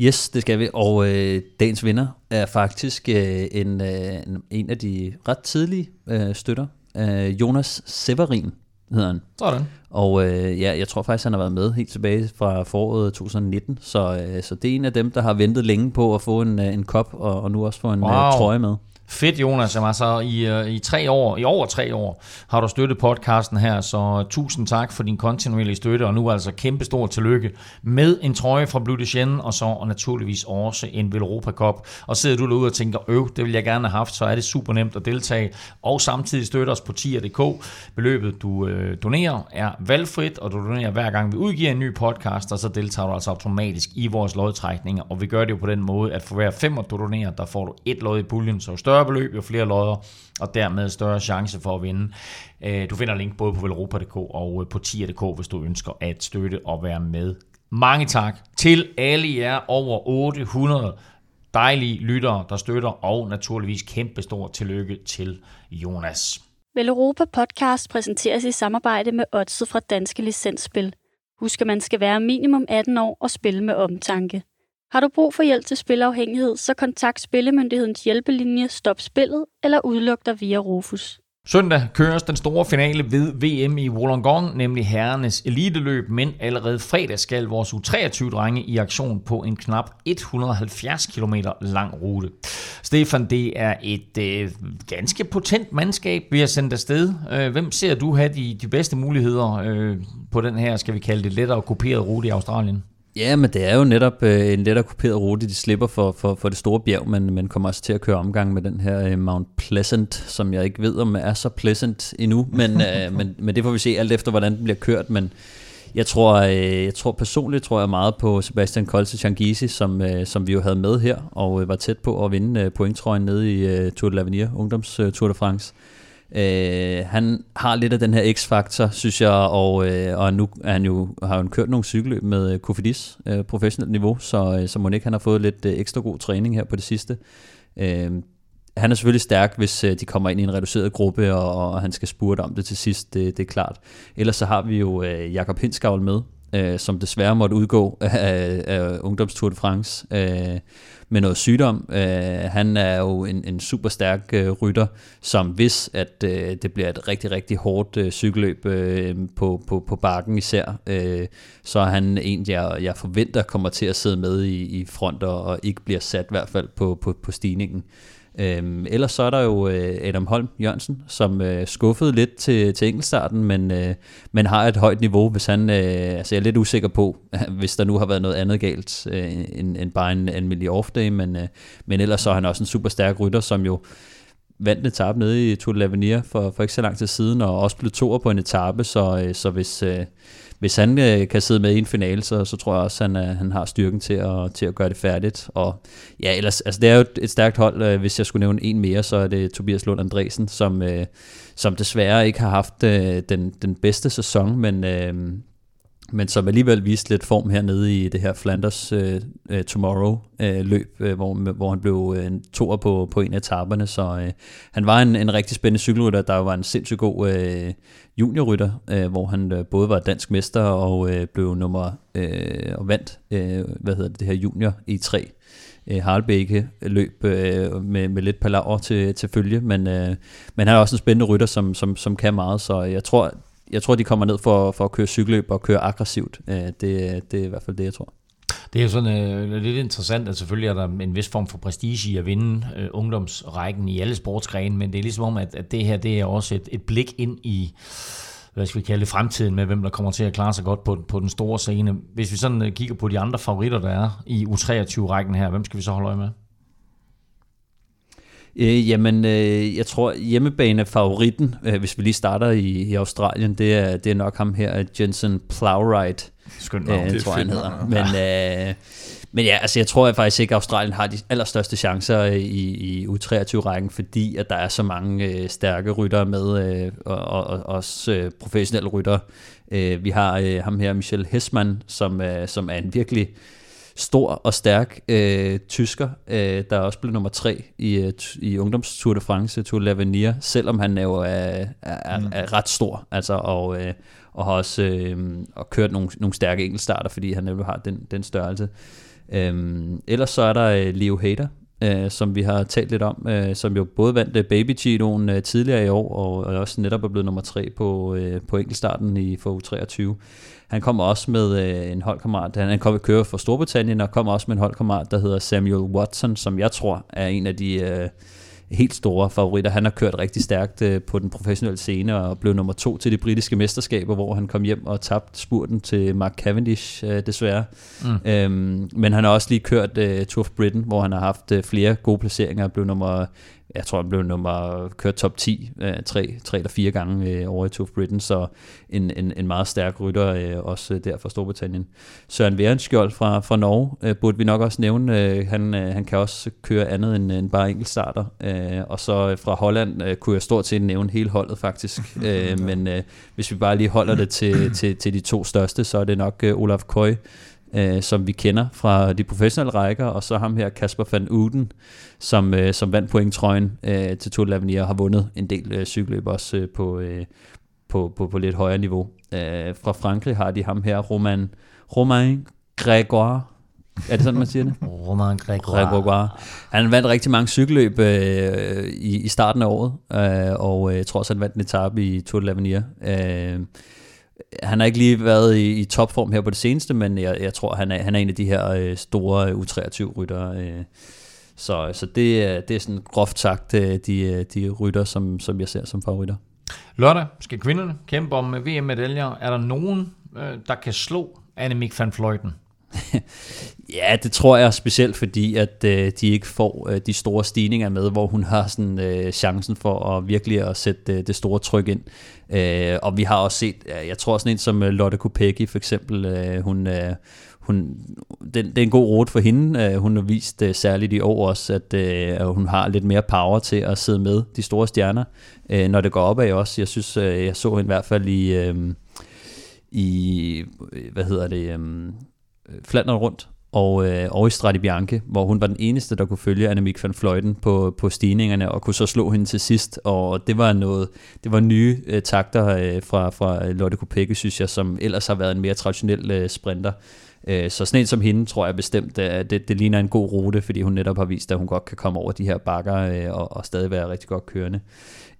Yes, det skal vi. Og øh, dagens vinder er faktisk øh, en, øh, en, af de ret tidlige øh, støtter. Øh, Jonas Severin hedder han. Sådan. Og øh, ja, jeg tror faktisk, han har været med helt tilbage fra foråret 2019. Så, øh, så det er en af dem, der har ventet længe på at få en, øh, en kop, og, og nu også få en Wow. wow. trøje med. Fedt, Jonas. Jamen, altså, i, øh, i, tre år, I over tre år har du støttet podcasten her, så tusind tak for din kontinuerlige støtte, og nu altså kæmpe stor tillykke med en trøje fra Blue Chien, og så og naturligvis også en Velropa Cup. Og sidder du derude og tænker, øv, det vil jeg gerne have haft, så er det super nemt at deltage, og samtidig støtte os på tier.dk. Beløbet, du øh, donerer, er valgfrit, og du donerer hver gang vi udgiver en ny podcast, og så deltager du altså automatisk i vores lodtrækninger, og vi gør det jo på den måde, at for hver femmer du donerer, der får du et lod i puljen, så større større beløb, jo flere lodder, og dermed større chance for at vinde. Øh, du finder link både på velropa.dk og øh, på tier.dk, hvis du ønsker at støtte og være med. Mange tak til alle jer over 800 dejlige lyttere, der støtter, og naturligvis kæmpe stor tillykke til Jonas. Vel Europa podcast præsenteres i samarbejde med Odset fra Danske Licensspil. Husk, at man skal være minimum 18 år og spille med omtanke. Har du brug for hjælp til spilafhængighed, så kontakt Spillemyndighedens hjælpelinje Stop Spillet eller udluk dig via Rufus. Søndag køres den store finale ved VM i Wollongong, nemlig herrenes eliteløb, men allerede fredag skal vores U23-drenge i aktion på en knap 170 km lang rute. Stefan, det er et øh, ganske potent mandskab, vi har sendt afsted. Øh, hvem ser du have de, de bedste muligheder øh, på den her, skal vi kalde det, lettere kuperet rute i Australien? Ja, men det er jo netop øh, en lettere kuperet rute, de slipper for, for, for det store bjerg, men man kommer altså til at køre omgang med den her øh, Mount Pleasant, som jeg ikke ved, om er så pleasant endnu, men, øh, men, men det får vi se alt efter, hvordan den bliver kørt, men Jeg tror, øh, jeg tror personligt tror jeg meget på Sebastian Kolte Changizi, som, øh, som vi jo havde med her, og øh, var tæt på at vinde øh, pointtrøjen nede i øh, Tour de l'Avenir, ungdoms øh, Tour de France. Øh, han har lidt af den her x-faktor, synes jeg, og, øh, og nu er han jo, har han kørt nogle cykelløb med øh, Kofidis øh, professionelt niveau, så, øh, så må ikke han har fået lidt øh, ekstra god træning her på det sidste. Øh, han er selvfølgelig stærk, hvis øh, de kommer ind i en reduceret gruppe, og, og han skal spurte om det til sidst, det, det er klart. Ellers så har vi jo øh, Jakob Hinskavl med, øh, som desværre måtte udgå af, af Ungdomstour de France øh, med noget sygdom. Øh, han er jo en, en super stærk øh, rytter, som hvis at øh, det bliver et rigtig, rigtig hårdt øh, cykelløb øh, på, på, på bakken især, øh, så er han en, jeg, jeg forventer kommer til at sidde med i, i front og, og ikke bliver sat i hvert fald på, på, på stigningen. Øhm, ellers så er der jo øh, Adam Holm Jørgensen, som øh, skuffede lidt til, til enkeltstarten, men, øh, men har et højt niveau, hvis han, øh, altså jeg er lidt usikker på, hvis der nu har været noget andet galt øh, end, end bare en almindelig off-day, men, øh, men ellers så er han også en super stærk rytter, som jo vandt en etape nede i Tour de l'Avenir for, for ikke så lang tid siden, og også blev toer på en etape, så, øh, så hvis, øh, hvis han øh, kan sidde med i en finale, så, så tror jeg også, at han, øh, han har styrken til at, til at gøre det færdigt. Og ja, ellers, altså det er jo et, et stærkt hold. Øh, hvis jeg skulle nævne en mere, så er det Tobias Lund Andresen, som, øh, som desværre ikke har haft øh, den, den bedste sæson, men, øh, men som alligevel viste lidt form hernede i det her Flanders øh, uh, Tomorrow-løb, øh, uh, hvor, hvor han blev uh, en toer på, på en af etaperne. Så øh, han var en, en rigtig spændende cykelrytter. Der var en sindssygt god øh, juniorrytter, øh, hvor han øh, både var dansk mester og øh, blev nummer øh, og vandt øh, hvad hedder det, det her junior i 3 Harlebække løb øh, med, med lidt palaver til, til følge, men, øh, men han er også en spændende rytter, som, som, som kan meget, så jeg tror, jeg tror, de kommer ned for, for at køre cykelløb og køre aggressivt. Øh, det, det er i hvert fald det, jeg tror. Det er jo sådan øh, lidt interessant, at selvfølgelig er der en vis form for prestige i at vinde øh, ungdomsrækken i alle sportsgrene, men det er ligesom om, at, at det her det er også et, et blik ind i hvad skal vi kalde det, fremtiden med, hvem der kommer til at klare sig godt på, på den store scene. Hvis vi sådan øh, kigger på de andre favoritter, der er i U23-rækken her, hvem skal vi så holde øje med? Øh, jamen, øh, jeg tror hjemmebane-favoritten, øh, hvis vi lige starter i, i Australien, det er, det er nok ham her, Jensen Plowright. Skønt navn. Øh, det tror jeg, han hedder. Men, øh, men ja, altså jeg tror at faktisk ikke, at Australien har de allerstørste chancer i, i U23-rækken, fordi at der er så mange øh, stærke ryttere med, øh, og, og, og også øh, professionelle ryttere. Øh, vi har øh, ham her, Michel Hessmann, som, øh, som er en virkelig stor og stærk øh, tysker, øh, der også blev nummer tre i, øh, i ungdoms Tour de France, Tour l'Avenir, selvom han er jo er, er, mm. er ret stor, altså, og, øh, og har også øh, og kørt nogle, nogle stærke enkeltstarter, fordi han jo har den, den størrelse. Øh, ellers så er der øh, Leo Hader, øh, som vi har talt lidt om, øh, som jo både vandt øh, Baby Cheetoen øh, tidligere i år, og, og også netop er blevet nummer tre på, øh, på enkeltstarten i for U23. Han kommer også med øh, en holdkammerat, han kommer køre for Storbritannien, og kommer også med en holdkammerat, der hedder Samuel Watson, som jeg tror er en af de... Øh, helt store favoritter. Han har kørt rigtig stærkt øh, på den professionelle scene og blev nummer to til de britiske mesterskaber, hvor han kom hjem og tabte spurten til Mark Cavendish, øh, desværre. Mm. Øhm, men han har også lige kørt øh, Tour of Britain, hvor han har haft øh, flere gode placeringer og blev nummer jeg tror, han blev nummer, kørt top 10 øh, tre, tre eller fire gange øh, over i Tour of Britain, så en, en, en meget stærk rytter øh, også der fra Storbritannien. Søren Værenskjold fra, fra Norge øh, burde vi nok også nævne. Øh, han, øh, han kan også køre andet end, end bare enkeltstarter. Øh, og så fra Holland øh, kunne jeg stort set nævne hele holdet faktisk. øh, men øh, hvis vi bare lige holder det til, til, til de to største, så er det nok øh, Olaf Køj, øh, som vi kender fra de professionelle rækker, og så ham her Kasper van Uden, som, øh, som vandt pointtrøjen øh, til Tour de l'Avenir og har vundet en del øh, cykelløb også øh, på, øh, på, på, på lidt højere niveau. Øh, fra Frankrig har de ham her, Roman, Romain Grégoire, er det sådan, man siger det? Romain Grégoire. Han vandt rigtig mange cykelløb øh, i, i starten af året, øh, og øh, jeg tror også, han vandt en etape i Tour de l'Avenir. Øh, han har ikke lige været i, i topform her på det seneste, men jeg, jeg tror, han er, han er en af de her øh, store U23-ryttere. Øh. Så, så det, er, det er sådan groft sagt øh, de, de rytter, som, som jeg ser som favoritter. Lørdag skal kvinderne kæmpe om VM-medaljer. Er der nogen, øh, der kan slå Annemiek van Vleuten? Ja, det tror jeg specielt, fordi at øh, de ikke får øh, de store stigninger med, hvor hun har sådan øh, chancen for at virkelig at sætte øh, det store tryk ind. Øh, og vi har også set, øh, jeg tror sådan en som øh, Lotte Kopecki for eksempel, øh, hun, øh, hun, det, det er en god rute for hende. Øh, hun har vist øh, særligt i år også, at øh, hun har lidt mere power til at sidde med de store stjerner, øh, når det går opad også. Jeg synes, øh, jeg så hende i hvert fald i, øh, i hvad hedder det, øh, Flandern rundt, og, øh, og i Strati hvor hun var den eneste, der kunne følge Annemiek van Fløjten på, på stigningerne, og kunne så slå hende til sidst, og det var noget, det var nye øh, takter øh, fra, fra Lotte Kopecky, synes jeg, som ellers har været en mere traditionel øh, sprinter. Øh, så sådan en som hende, tror jeg bestemt, øh, at det, det ligner en god rute, fordi hun netop har vist, at hun godt kan komme over de her bakker øh, og, og stadig være rigtig godt kørende.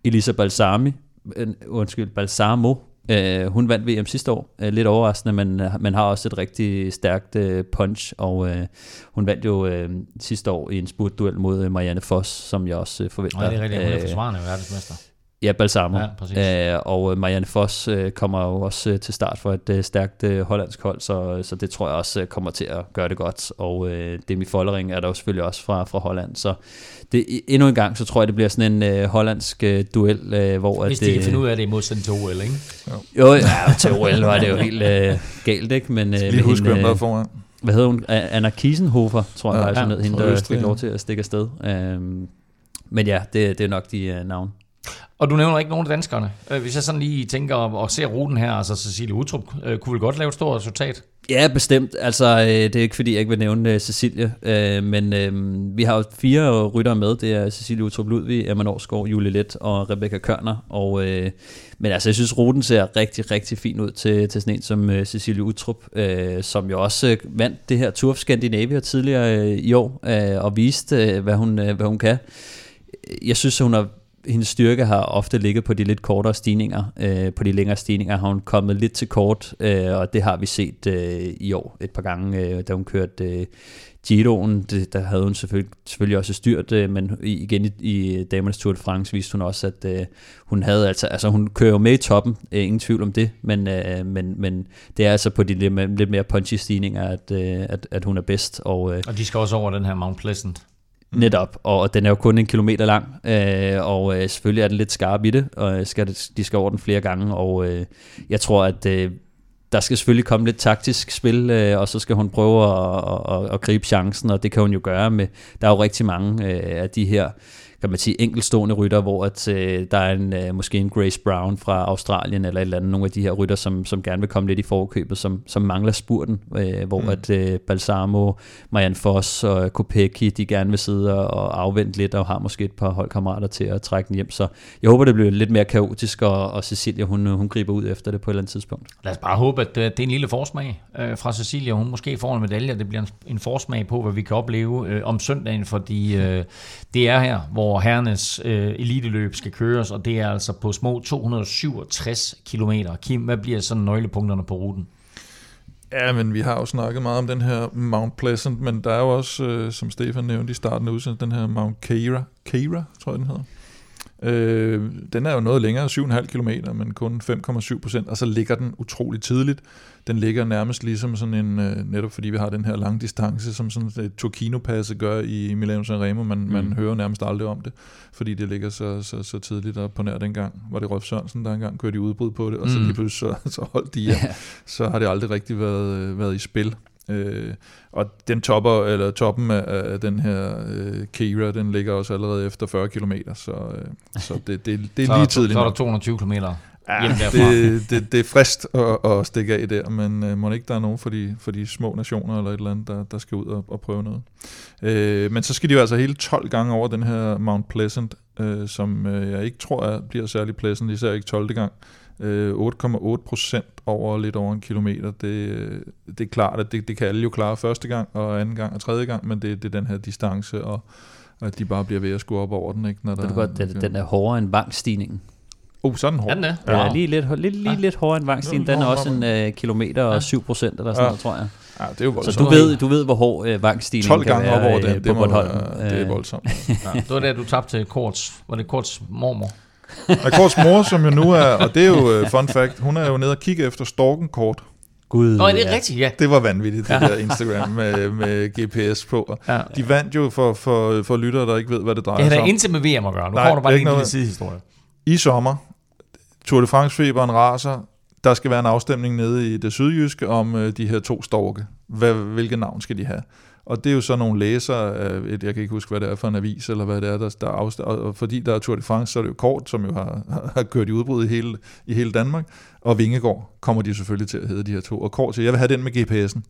Elisa Balsami, øh, undskyld, Balsamo, Øh, hun vandt VM sidste år, øh, lidt overraskende, men, øh, men har også et rigtig stærkt øh, punch, og øh, hun vandt jo øh, sidste år i en spurtduel mod øh, Marianne Foss, som jeg også øh, forventer. Nej, det er rigtigt, hun er øh, forsvarende verdensmester. Ja, Balsamo. Ja, præcis. øh, og Marianne Foss øh, kommer jo også øh, til start for et øh, stærkt øh, hollandsk hold, så, så det tror jeg også øh, kommer til at gøre det godt. Og øh, Demi Follering er der jo selvfølgelig også fra, fra Holland, så det, endnu en gang, så tror jeg, det bliver sådan en øh, hollandsk øh, duel, øh, hvor... Hvis at, de kan øh, finde ud af det i modsætning til OL, ikke? Jo, ja, til OL var det jo helt øh, galt, ikke? Men, øh, Lige med husk, hende, hvem der er øh, foran. hvad hedder hun? A- Anna Kiesenhofer, tror jeg, Ja, faktisk, ja, hed, hende, fra der Østrig, fik lov til at stikke afsted. Øhm, men ja, det, det er nok de uh, navn. Og du nævner ikke nogen af danskerne. Øh, hvis jeg sådan lige tænker og, ser ruten her, altså Cecilie Utrup, øh, kunne vel godt lave et stort resultat? Ja, bestemt. Altså, øh, det er ikke fordi, jeg ikke vil nævne Cecilie, men øh, vi har jo fire ryttere med. Det er Cecilie Utrup Ludvig, Emma Norsgaard, Julie Let og Rebecca Kørner. Og, øh, men altså, jeg synes, ruten ser rigtig, rigtig fin ud til, til sådan en som øh, Cecilie Utrup, øh, som jo også vandt det her Tour of Scandinavia tidligere øh, i år, øh, og viste, øh, hvad, hun, øh, hvad hun kan. Jeg synes, hun har hendes styrke har ofte ligget på de lidt kortere stigninger. Øh, på de længere stigninger har hun kommet lidt til kort, øh, og det har vi set øh, i år et par gange, øh, da hun kørte øh, Giroen. Det, der havde hun selvfølgelig, selvfølgelig også styrt, øh, men igen i, i Damernes Tour de France viste hun også, at øh, hun havde altså, altså hun kører jo med i toppen, øh, ingen tvivl om det, men, øh, men, men det er altså på de lidt, mere- lidt mere punchy stigninger, at, øh, at, at hun er bedst, og øh, Og de skal også over den her Mount Pleasant. Mm. Netop, og den er jo kun en kilometer lang, øh, og øh, selvfølgelig er den lidt skarp i det, og skal det, de skal over den flere gange, og øh, jeg tror, at øh, der skal selvfølgelig komme lidt taktisk spil, øh, og så skal hun prøve at, at, at, at gribe chancen, og det kan hun jo gøre med, der er jo rigtig mange øh, af de her, kan man sige, enkeltstående rytter, hvor at, øh, der er en, øh, måske en Grace Brown fra Australien, eller et eller andet, nogle af de her rytter, som, som gerne vil komme lidt i forkøbet, som, som mangler spurten, øh, hvor mm. at øh, Balsamo, Marianne Foss og Kopecky, de gerne vil sidde og, afvente lidt, og har måske et par holdkammerater til at trække den hjem, så jeg håber, det bliver lidt mere kaotisk, og, og Cecilia, hun, hun griber ud efter det på et eller andet tidspunkt. Lad os bare håbe, at øh, det er en lille forsmag øh, fra Cecilia. Hun måske får en medalje, det bliver en, en forsmag på, hvad vi kan opleve øh, om søndagen, fordi øh, det er her, hvor herrenes øh, eliteløb skal køres, og det er altså på små 267 km. Kim, hvad bliver sådan nøglepunkterne på ruten? Ja, men vi har jo snakket meget om den her Mount Pleasant, men der er jo også, øh, som Stefan nævnte i starten af udsendelsen, den her Mount Keira, Keira tror jeg den hedder. Øh, den er jo noget længere, 7,5 km, men kun 5,7 procent, og så ligger den utrolig tidligt. Den ligger nærmest ligesom sådan en, øh, netop fordi vi har den her lange distance, som sådan et Turkino-passe gør i Milano Sanremo, man, mm. man hører nærmest aldrig om det, fordi det ligger så, så, så tidligt op på nær dengang. Var det Rolf Sørensen, der engang kørte i udbrud på det, og så Mm. lige pludselig så, så holdt de hjem. Så har det aldrig rigtig været, øh, været i spil. Øh, og den topper, eller toppen af, af den her øh, Kira, den ligger også allerede efter 40 km, så, øh, så det, det, det er lige tidligt. Så er der nok. 220 km hjem derfra. det, det, det er frist at, at stikke af der, men øh, må ikke der er nogen for de, for de små nationer eller et eller andet, der, der skal ud og, og prøve noget. Øh, men så skal de jo altså hele 12 gange over den her Mount Pleasant, øh, som øh, jeg ikke tror er, bliver særlig pleasant, især ikke 12. gang. Øh, 8,8 procent over lidt over en kilometer. Det, øh, det er klart, at det, det kan alle jo klare første gang, og anden gang og tredje gang, men det, det er den her distance, og, at de bare bliver ved at skue op over den. Ikke, når der, du godt, den, den er hårdere end vangstigningen. Oh, sådan hård. Er den det? Ja, Wow. lige lidt, lidt, lige lidt hårdere end vangstigningen. Den er også en øh, kilometer og 7 procent eller sådan Ja. noget, tror jeg. Ja, det er jo Så voldsomt. du ved, du ved, hvor hård øh, vangstigningen 12 kan gange være op over øh, den, på det, må være, det er Øh, voldsomt. Ja, det var der, du tabte til Korts. Var det Korts mormor? Korts mor, som jo nu er, og det er jo uh, fun fact, hun er jo nede og kigge efter storkenkort Gud, Nå, er det ja. rigtigt? Ja. Det var vanvittigt, det der Instagram med, med GPS på. Ja. De vandt jo for, for, for lyttere, der ikke ved, hvad det drejer Det har sig da om. intet med VM at gøre. Nu Nej, får du bare det er lige en lille sidehistorie. I sommer, Tour de France-feberen raser, der skal være en afstemning nede i det sydjyske om øh, de her to storke. Hvad, hvilke navn skal de have? Og det er jo så nogle læsere øh, jeg kan ikke huske, hvad det er for en avis, eller hvad det er, der, der er afst- og, og fordi der er Tour de France, så er det jo Kort, som jo har, har kørt i udbrud i hele, i hele Danmark, og Vingegård kommer de selvfølgelig til at hedde de her to. Og Kort siger, jeg vil have den med GPS'en.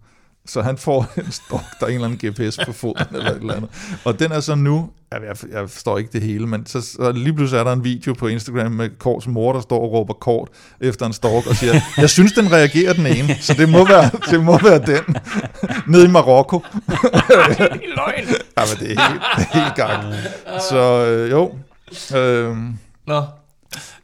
Så han får en stok, der er en eller anden GPS på foden eller et eller andet. Og den er så nu, jeg, jeg, forstår ikke det hele, men så, så lige pludselig er der en video på Instagram med Korts mor, der står og råber Kort efter en stork og siger, jeg synes, den reagerer den ene, så det må være, det må være den. Nede i Marokko. Løgn. Ja, men det er helt, det er helt galt. Så øh, jo. Øh, Nå,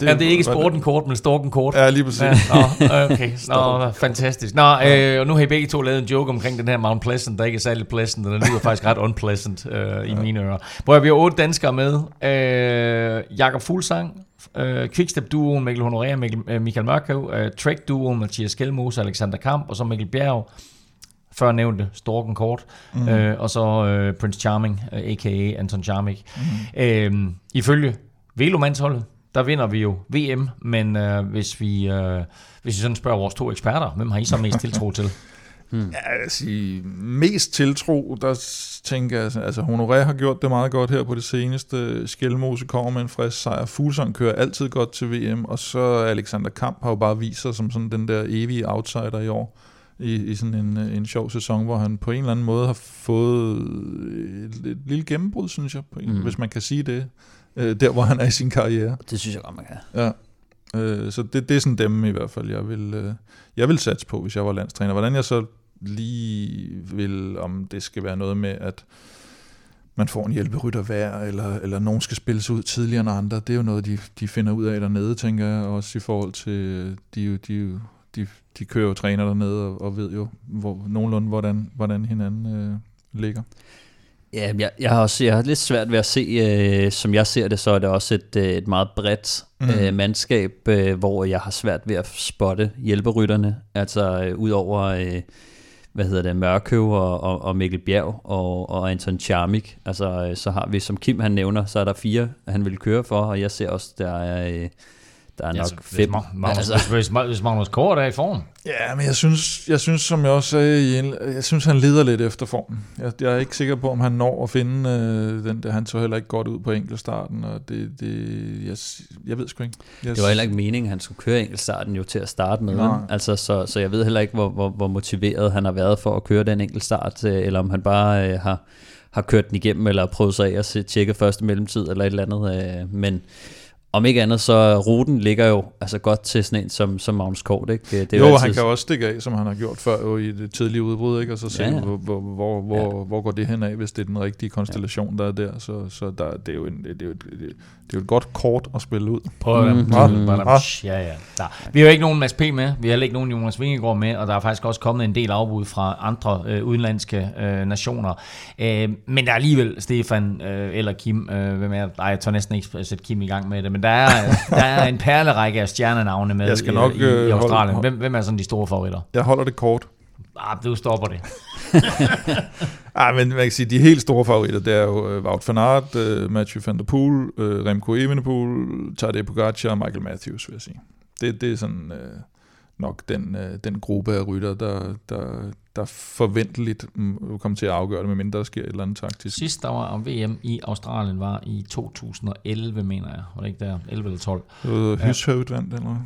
det, ja, det er ikke sporten kort, men storken kort. Ja, lige præcis. Ja, nå, okay. Nå, fantastisk. Nå, øh, og nu har I begge to lavet en joke omkring den her Mount Pleasant, der ikke er særlig pleasant, og den lyder faktisk ret unpleasant øh, i mine ører. Prøv at vi har otte danskere med. Øh, Jakob Fuglsang, øh, Quickstep-duoen Mikkel Honoré og Mikkel, øh, Michael Mørkøv, øh, Trek-duoen Mathias Kjellmose og Alexander Kamp, og så Mikkel Bjerg, før nævnte Storken Kort, mm. øh, og så øh, Prince Charming, øh, a.k.a. Anton Charming. Mm. Øh, ifølge Velomandsholdet, der vinder vi jo VM, men øh, hvis vi øh, hvis vi sådan spørger vores to eksperter, hvem har I så mest tiltro til? Ja, jeg sige, mest tiltro, der tænker jeg, altså Honoré har gjort det meget godt her på det seneste. Skelmose kommer med en frisk sejr. Fuglsang kører altid godt til VM, og så Alexander Kamp har jo bare vist sig som sådan den der evige outsider i år. I, i sådan en, en sjov sæson, hvor han på en eller anden måde har fået et, et lille gennembrud, synes jeg, på en, mm. hvis man kan sige det, øh, der hvor han er i sin karriere. Det synes jeg godt, man kan. Ja. Øh, så det, det er sådan dem i hvert fald, jeg vil, øh, jeg vil satse på, hvis jeg var landstræner. Hvordan jeg så lige vil, om det skal være noget med, at man får en hjælperytter hver, eller, eller nogen skal spilles ud tidligere end andre, det er jo noget, de, de finder ud af dernede, tænker jeg, også i forhold til, de, jo- de, de, de kører jo træner dernede, og, og ved jo hvor, nogenlunde, hvordan, hvordan hinanden øh, ligger. Ja, jeg, jeg har også jeg har lidt svært ved at se, øh, som jeg ser det, så er det også et, øh, et meget bredt Mm. øh, mandskab, øh, hvor jeg har svært ved at spotte hjælperytterne. Altså øh, ud over, øh, hvad hedder det, Mørkøv og, og, og Mikkel Bjerg og, og Anton Charmik. Altså øh, så har vi, som Kim han nævner, så er der fire, han vil køre for, og jeg ser også, der er, øh, der er nok altså, fem. Hvis, Magnus, altså, hvis, hvis, Magnus Kort er i form, Ja, men jeg synes, jeg synes som jeg også sagde, jeg synes, han leder lidt efter formen. Jeg, jeg er ikke sikker på, om han når at finde øh, den der. Han så heller ikke godt ud på enkeltstarten, og det, det jeg, jeg ved sgu ikke. Jeg, Det var heller ikke meningen, at han skulle køre enkeltstarten jo til at starte med. Altså, så, så jeg ved heller ikke, hvor, hvor, hvor motiveret han har været for at køre den enkeltstart, øh, eller om han bare øh, har, har kørt den igennem, eller prøvet sig af at tjekke første mellemtid, eller et eller andet. Øh, men om ikke andet, så ruten ligger jo altså godt til sådan en som, som Magnus Kort. Ikke? Det er jo, altid- han kan jo også stikke af, som han har gjort før jo i det tidlige udbrud, ikke? og så se, Ja, ja, ja. ja. hvor, hvor, hvor, hvor, hvor går det hen af, hvis det er den rigtige konstellation, der er der. Så, så der, det, er jo en, det, er jo et, det, det er jo et godt kort at spille ud. Prøv at Mhm. mm. Ja, ja. Der. Vi har jo ikke nogen Mads P. med, vi har heller ikke nogen Jonas Vingegaard med, og der er faktisk også kommet en del afbud fra andre øh, udenlandske øh, nationer. Øh, men der er alligevel Stefan øh, eller Kim, øh, hvem er Nej, jeg tør næsten ikke sætte Kim i gang med det, men der er, der er en perlerække af stjernenavne med Jeg skal i- nok, i, i, øh, Australien. holde- Hvem, hvem er sådan de store favoritter? Jeg holder det kort. Ah, du stopper det. Ej, men man kan sige, de helt store favoritter, det er jo øh, Wout van Aert, Mathieu van der Poel, Remco Evenepoel, Tadej Pogacar og Michael Matthews, vil jeg sige. Det, det er sådan øh, nok den, øh, den gruppe af rytter, der, der, der forventeligt mm, kommer til at afgøre det, medmindre der sker et eller andet taktisk. Sidst der var om VM i Australien var i 2011, mener jeg. Var det ikke der? 11 eller 12. Øh, Hyshøvd vandt, eller hvad?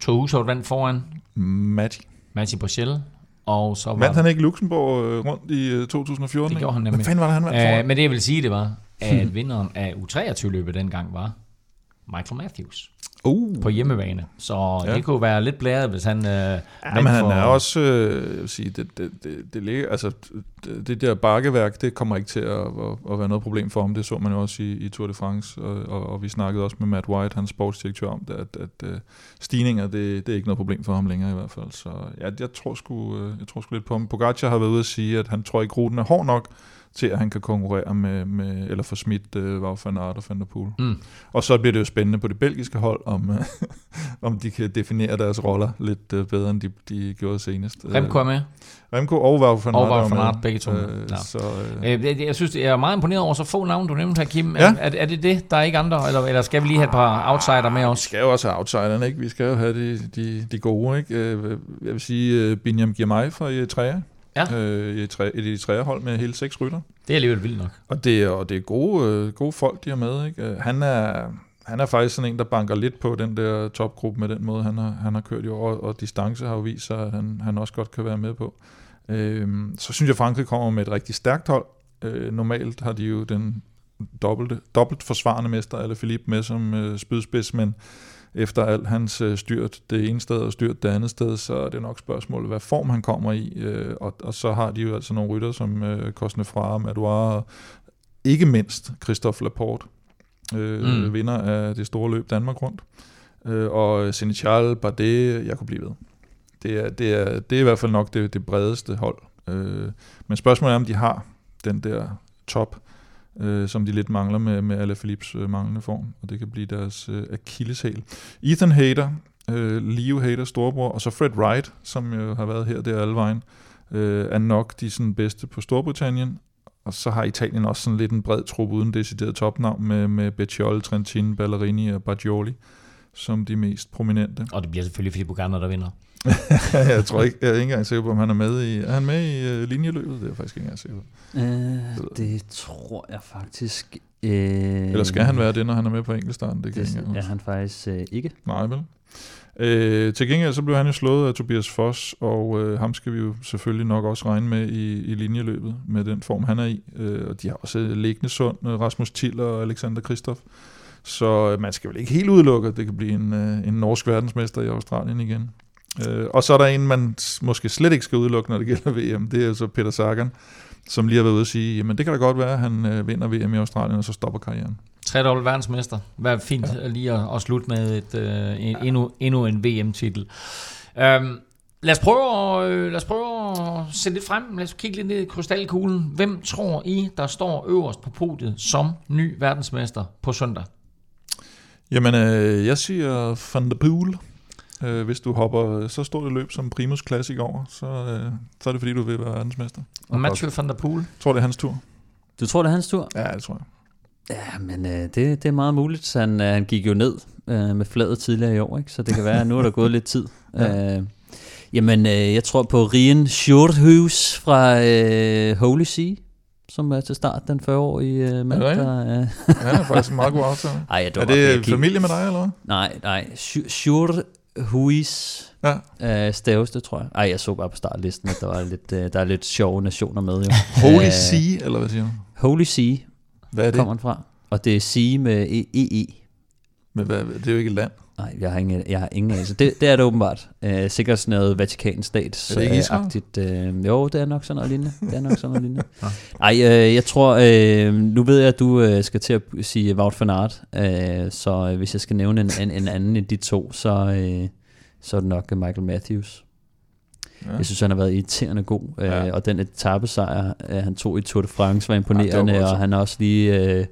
Tohushoved vandt foran Matti. Mathieu Bochel, og så var Vandt han ikke Luxembourg øh, rundt i øh, 2014? Det ikke? gjorde han nemlig. Hvad fanden var det, han vandt Øh, foran? men det jeg vil sige, det var, at vinderen af U23-løbet dengang var Michael Matthews Uh. på hjemmebane. Så ja. Det kunne være lidt blæret, hvis han... Øh, Ja, men han for- er også, øh, jeg vil sige, det, det, det, det, ligger, altså, det, det der bakkeværk, det kommer ikke til at, at, at være noget problem for ham. Det så man jo også i, i Tour de France, og, og, og vi snakkede også med Matt White, hans sportsdirektør, om det, at, at, at stigninger, det, det er ikke noget problem for ham længere i hvert fald. Så ja, jeg tror sgu, øh, jeg tror sgu lidt på ham. Pogacar har været ude at sige, at han tror ikke, ruten er hård nok til at han kan konkurrere med, med eller få smidt uh, Wout van Aert og Van der Poel. Mm. Og så bliver det jo spændende på det belgiske hold, om, uh, om de kan definere deres roller lidt uh, bedre, end de, de gjorde senest. Remco er med. Remco og Wout van Og Aert. Wout er van. Aert, begge to. Øh, Ja. så, øh, Øh, jeg- synes, jeg er meget imponeret over så få navne, du nævnte her, Kim. Ja. Er, er, er det det? Der er ikke andre? Eller, eller skal vi lige have et par outsider med Vi os? skal jo også have outsiderne, ikke? Vi skal jo have de, de, de gode, ikke? Øh, Jeg vil sige Binyam Girmay fra Eritrea. Ja. Øh, Eritrea, et Eritrea hold med hele seks rytter. Det er alligevel vildt nok. Og det, er- og det er gode, øh, gode folk, de har med. Ikke? Øh, Han, er, han er faktisk sådan en, der banker lidt på den der topgruppe med den måde, han har, han har kørt i år, og distance har jo vist sig, at han, han også godt kan være med på. Øhm, så synes jeg, Frankrig kommer med et rigtig stærkt hold. Øh, normalt har de jo den dobbelte, dobbelt forsvarende mester, eller Philippe, med som øh, spydspids, men efter alt hans øh, styrt det ene sted og styrt det andet sted, så er det nok spørgsmålet, hvad form han kommer i. Øh, og, og så har de jo altså nogle rytter som øh, Cosnefra, Madouar og ikke mindst Christophe Laporte, Mm. vinder af det store løb Danmark rundt. Og Senechal, Bardet, jeg kunne blive ved. Det er, det er, det er i hvert fald nok det, det bredeste hold. Men spørgsmålet er, om de har den der top, øh, som de lidt mangler med, med Alaphilippes øh, manglende form, og det kan blive deres øh, akilleshæl. Ethan Hader, øh, Leo Hader storbror, og så Fred Wright, som jo har været her der alle vejen, øh, er nok de sådan, bedste på Storbritannien, og så har Italien også sådan lidt en bred trup uden decideret topnavn med, med Becciol, Trentin, Ballerini og Baggioli som de mest prominente. Og det bliver selvfølgelig Filippo Ganna, der vinder. jeg tror ikke, jeg er ikke engang sikker på, om han er med i, er han med i uh, linjeløbet? Det er jeg faktisk ikke engang sikker på. Øh, det tror jeg faktisk... Øh, Eller skal han være det, når han er med på enkeltstarten? Det kan jeg Det ikke engang er han faktisk øh, ikke. Nej, vel? Øh, til gengæld så blev han jo slået af Tobias Foss, og øh, ham skal vi jo selvfølgelig nok også regne med i, i linjeløbet, med den form, han er i. Øh, og de har også liggende sund, øh, Rasmus Tiller og Alexander Kristoff. Så øh, man skal vel ikke helt udelukke, at det kan blive en, øh, en norsk verdensmester i Australien igen. Øh, og så er der en, man måske slet ikke skal udelukke, når det gælder VM. Det er jo så Peter Sagan, som lige har været ude og sige, jamen det kan da godt være, at han øh, vinder VM i Australien, og så stopper karrieren. Tredobbelt verdensmester. Hvad fint lige at, at slutte med et, øh, en, endnu, endnu en VM-titel. Øhm, lad, os prøve at, øh, lad os prøve at se lidt frem. Lad os kigge lidt ned i krystalkuglen. Hvem tror I, der står øverst på podiet som ny verdensmester på søndag? Jamen, øh, jeg siger Van der Poel. Øh, hvis du hopper så stort et løb som Primus Classic over, så, øh, så er det fordi, du vil være verdensmester. Og Mathieu van der Poel. Jeg tror, det er hans tur. Du tror, det er hans tur? Ja, det tror jeg. Ja, men øh, det, det er meget muligt. Han, øh, han gik jo ned øh, med fladet tidligere i år, ikke? så det kan være, at nu er der gået lidt tid. Ja. Øh, jamen, øh, jeg tror på Rien Shorthus fra øh, Holy Sea, som er til start den 40-årige øh, mand. Er det der, øh, Ja, han er faktisk en meget god aftale. ej, jeg Er det familie med dig, eller hvad? Nej, nej. Shorthus Ja. øh, staves det, tror jeg. Ej, jeg så bare på startlisten, at der, var lidt, øh, der er lidt sjove nationer med. Jo. Holy Øh, Sea, eller hvad siger du? Holy Sea Hvad er det? kommer den fra. Og det er Sea med E- EE. Men hvad, det er jo ikke et land. Nej, jeg har ingen, jeg har ingen anelse. Det, det er det åbenbart. Øh, sikkert sådan noget Vatikanstat. Er det ikke Israel? Agtigt, øh, jo, det er nok sådan noget lignende. Det er nok sådan noget lignende. Ej, øh, jeg tror, øh, nu ved jeg, at du øh, skal til at sige Wout van Aert, øh, så øh, hvis jeg skal nævne en, en, en anden end de to, så, øh, så er det nok øh, Michael Matthews. Ja. Jeg synes, han har været irriterende god, øh, Ja. og den etappesejr, øh, han tog i Tour de France, var Ja, imponerende, det var og han er også lige... Øh,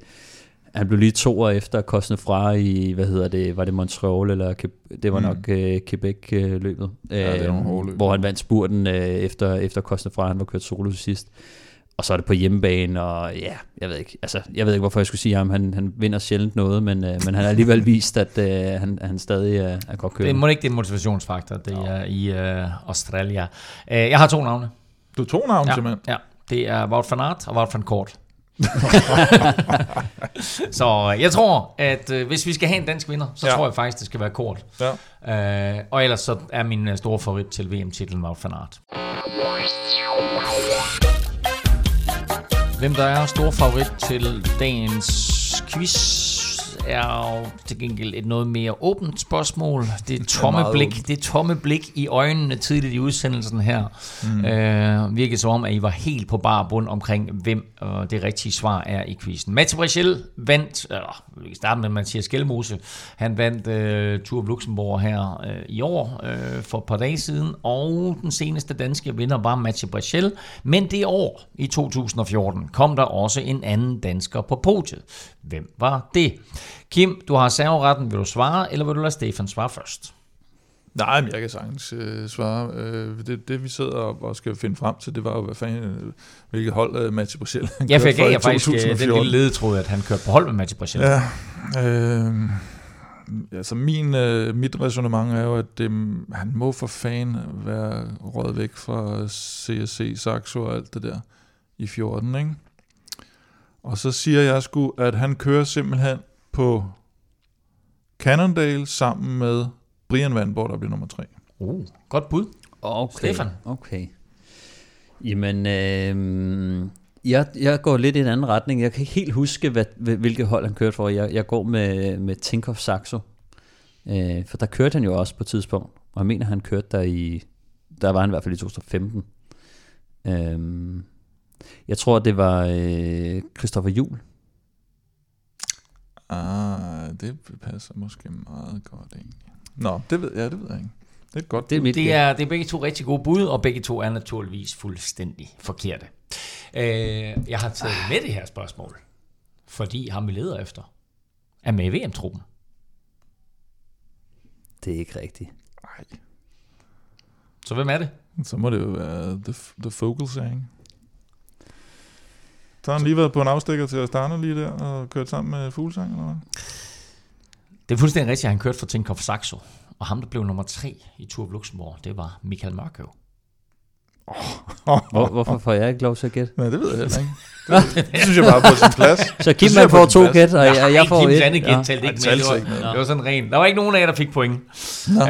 han blev lige to år efter Cosne fra i, hvad hedder det, var det Montreal, eller det var Mm. nok øh, Quebec-løbet, Ja, det løb. hvor han vandt spurten øh, efter, efter Cosne fra, han var kørt solo til sidst. Og så er det på hjemmebane, og ja, jeg ved ikke, altså, jeg ved ikke, hvorfor jeg skulle sige ham, han, han vinder sjældent noget, men, øh, men han har alligevel vist, at øh, han, han stadig er, er godt Det kørende. må ikke det er en motivationsfaktor, det er i øh, Australia. Øh, jeg har to navne. Du tog navn, Ja, simpelthen. ja. Det er Wout van Aert og Wout van Kort. så øh, jeg tror, at øh, hvis vi skal have en dansk vinder, så Ja. tror jeg faktisk, det skal være Kort. Ja. Øh, og ellers så er min øh, store favorit til VM-titlen Wout van Aert. Hvem der er stor favorit til dagens quiz er jo til gengæld et noget mere åbent spørgsmål. Det er tomme meget blik, åbent. det er tomme blik i øjnene tidligt i udsendelsen her. Mm. Øh, virkede som om, at I var helt på bar bund omkring, hvem øh, det rigtige svar er i quizzen. Mats Brichel vandt, eller vi kan starte med Mathias Gjelmose, han vandt øh, Tour of Luxembourg her øh, i år øh, for et par dage siden, og den seneste danske vinder var Mats Brichel, men det år i 2014 kom der også en anden dansker på podiet. Hvem var det? Kim, du har serveretten. Vil du svare, eller vil du lade Stefan svare først? Nej, men jeg kan sagtens øh, svare. Øh, det, det, vi sidder og, og skal finde frem til, det var jo, hvad fanden, øh, hvilket hold øh, Mathieu han Ja, for jeg gav jeg faktisk øh, den 2014. lille ledetråd, at han kørte på hold med Mats Brichel. Ja, øh, altså min, øh, mit resonemang er jo, at det, han må for fan være røget væk fra CSC, Saxo og alt det der i 14, ikke? Og så siger jeg sgu, at han kører simpelthen på Cannondale sammen med Brian Vandborg, der bliver nummer tre. Uh, godt bud. Okay. Stefan? Okay. Jamen, øh, jeg, jeg går lidt i en anden retning. Jeg kan ikke helt huske, hvad, hvil- hvilket hold han kørte for. Jeg, jeg går med, med Tinkoff Saxo. Øh, for der kørte han jo også på et tidspunkt. Og jeg mener, han kørte der i... Der var han i hvert fald i 2015. Øh, jeg tror, det var øh, Christopher Juhl. Ah, det passer måske meget godt egentlig. Nå, det ved jeg, det ved jeg ikke. Det er et godt Det er bud. mit Det er, det er begge to rigtig gode bud, og begge to er naturligvis fuldstændig forkerte. Øh, jeg har taget med det her spørgsmål, fordi ham vi leder efter er med i VM-truppen. Det er ikke rigtigt. Nej, Så hvem er det? så må det jo være The, the Focal Sang. Så har han lige været på en afstikker til Astana lige der, og kørt sammen med Fuglsang, eller hvad? Det er fuldstændig rigtigt, at han kørte for Tinkoff Saxo. Og ham, der blev nummer tre i Tour of Luxembourg, det var Michael Mørkøv. Hvor, hvorfor får jeg ikke lov til at gætte? Nej, det ved jeg heller ikke. Det, det synes jeg bare er på sin plads. Så Kim han på får to gæt, og jeg, jeg får Kims et. andet gæt Ja. talte ikke Han med. Det ikke med. var, det var sådan rent. Der var ikke nogen af jer, der fik point.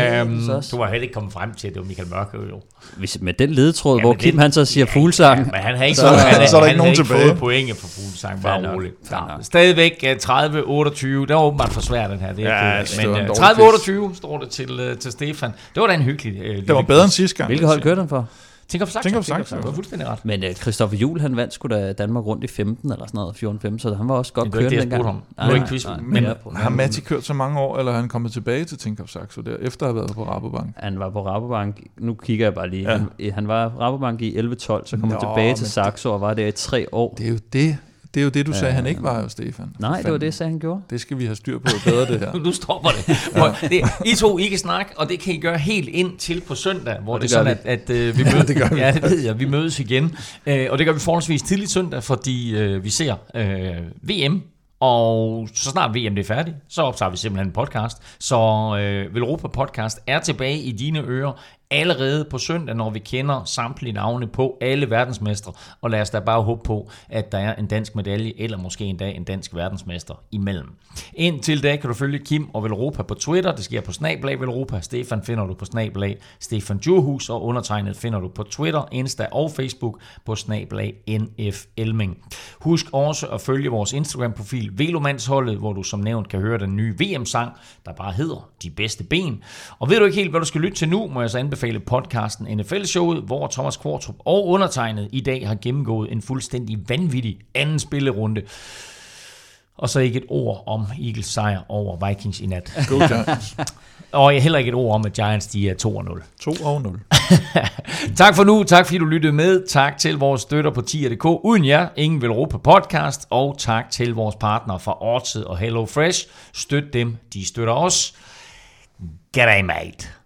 Øhm, så du var heller ikke kommet frem til, at det var Michael Mørkøv jo. Hvis, med den ledetråd, Ja, hvor Kim den- han så siger Ja, fuglsang. Ja, men han har ikke, Så så, der- han, så er der han ikke nogen tilbage. fået pointet for fuglsang, bare roligt. Stadigvæk øh, 30-28. Det var åbenbart for svært, den her. Det er Ja, men øh, dårlig 30-28 står det til, øh, til Stefan. Det var da en hyggelig øh, Det var bedre end sidste gang. Hvilket hold kørte han for? Tænk om sagt. Tænk om Saxo. Du har fuldstændig ret. Men uh, Christoffer Juhl, han vandt sgu da Danmark rundt i 15 eller sådan noget, 14-15, så han var også godt kørende det, jeg dengang. spurgte ham. Nu er ikke quiz, nej, men- Har Matti kørt så mange år, eller er han kommet tilbage til Tinkoff Saxo der, efter at have været på Rabobank? Han var på Rabobank, nu kigger jeg bare lige. Ja. Han, han var Rabobank i 11-12, så kom han Nå, tilbage til Saxo og var der i tre år. Det er jo det, det, er jo det du sagde, han ikke var jo, Stefan. Nej, det var det, sagde han gjorde. Det skal vi have styr på bedre, det her. Nu stopper det. Prøv, det. I to, I kan snakke, og det kan I gøre helt ind til på søndag, hvor Og det, det er sådan, at, at øh, vi mødes. det gør vi. Ja, det ved jeg. Vi mødes igen. Øh, og det gør vi forholdsvis tidligt søndag, fordi øh, vi ser øh, VM. Og så snart VM det er færdigt, så optager vi simpelthen en podcast. Så øh, Velropa Podcast er tilbage i dine ører allerede på søndag, når vi kender samtlige navne på alle verdensmestre. Og lad os da bare håbe på, at der er en dansk medalje, eller måske endda en dansk verdensmester imellem. Indtil da kan du følge Kim og Velropa på Twitter. Det sker på Snablag Velropa. Stefan finder du på Snablag Stefan Djurhus, og undertegnet finder du på Twitter, Insta og Facebook på Snablag NF Elming. Husk også at følge vores Instagram-profil Velomandsholdet, hvor du som nævnt kan høre den nye VM-sang, der bare hedder De Bedste Ben. Og ved du ikke helt, hvad du skal lytte til nu, må jeg så anbefale podcasten NFL-showet, hvor Thomas Kvartrup og undertegnet i dag har gennemgået en fuldstændig vanvittig anden spillerunde. Og så ikke et ord om Eagles sejr over Vikings i nat. Go Giants. Og heller ikke et ord om, at Giants de er 2-0. 2 og 0. Tak for nu, tak fordi du lyttede med. Tak til vores støtter på tier.dk. Uden jer, ingen vil råbe på podcast. Og tak til vores partnere fra Orted og Hello Fresh. Støt dem, de støtter os. G'day, mate.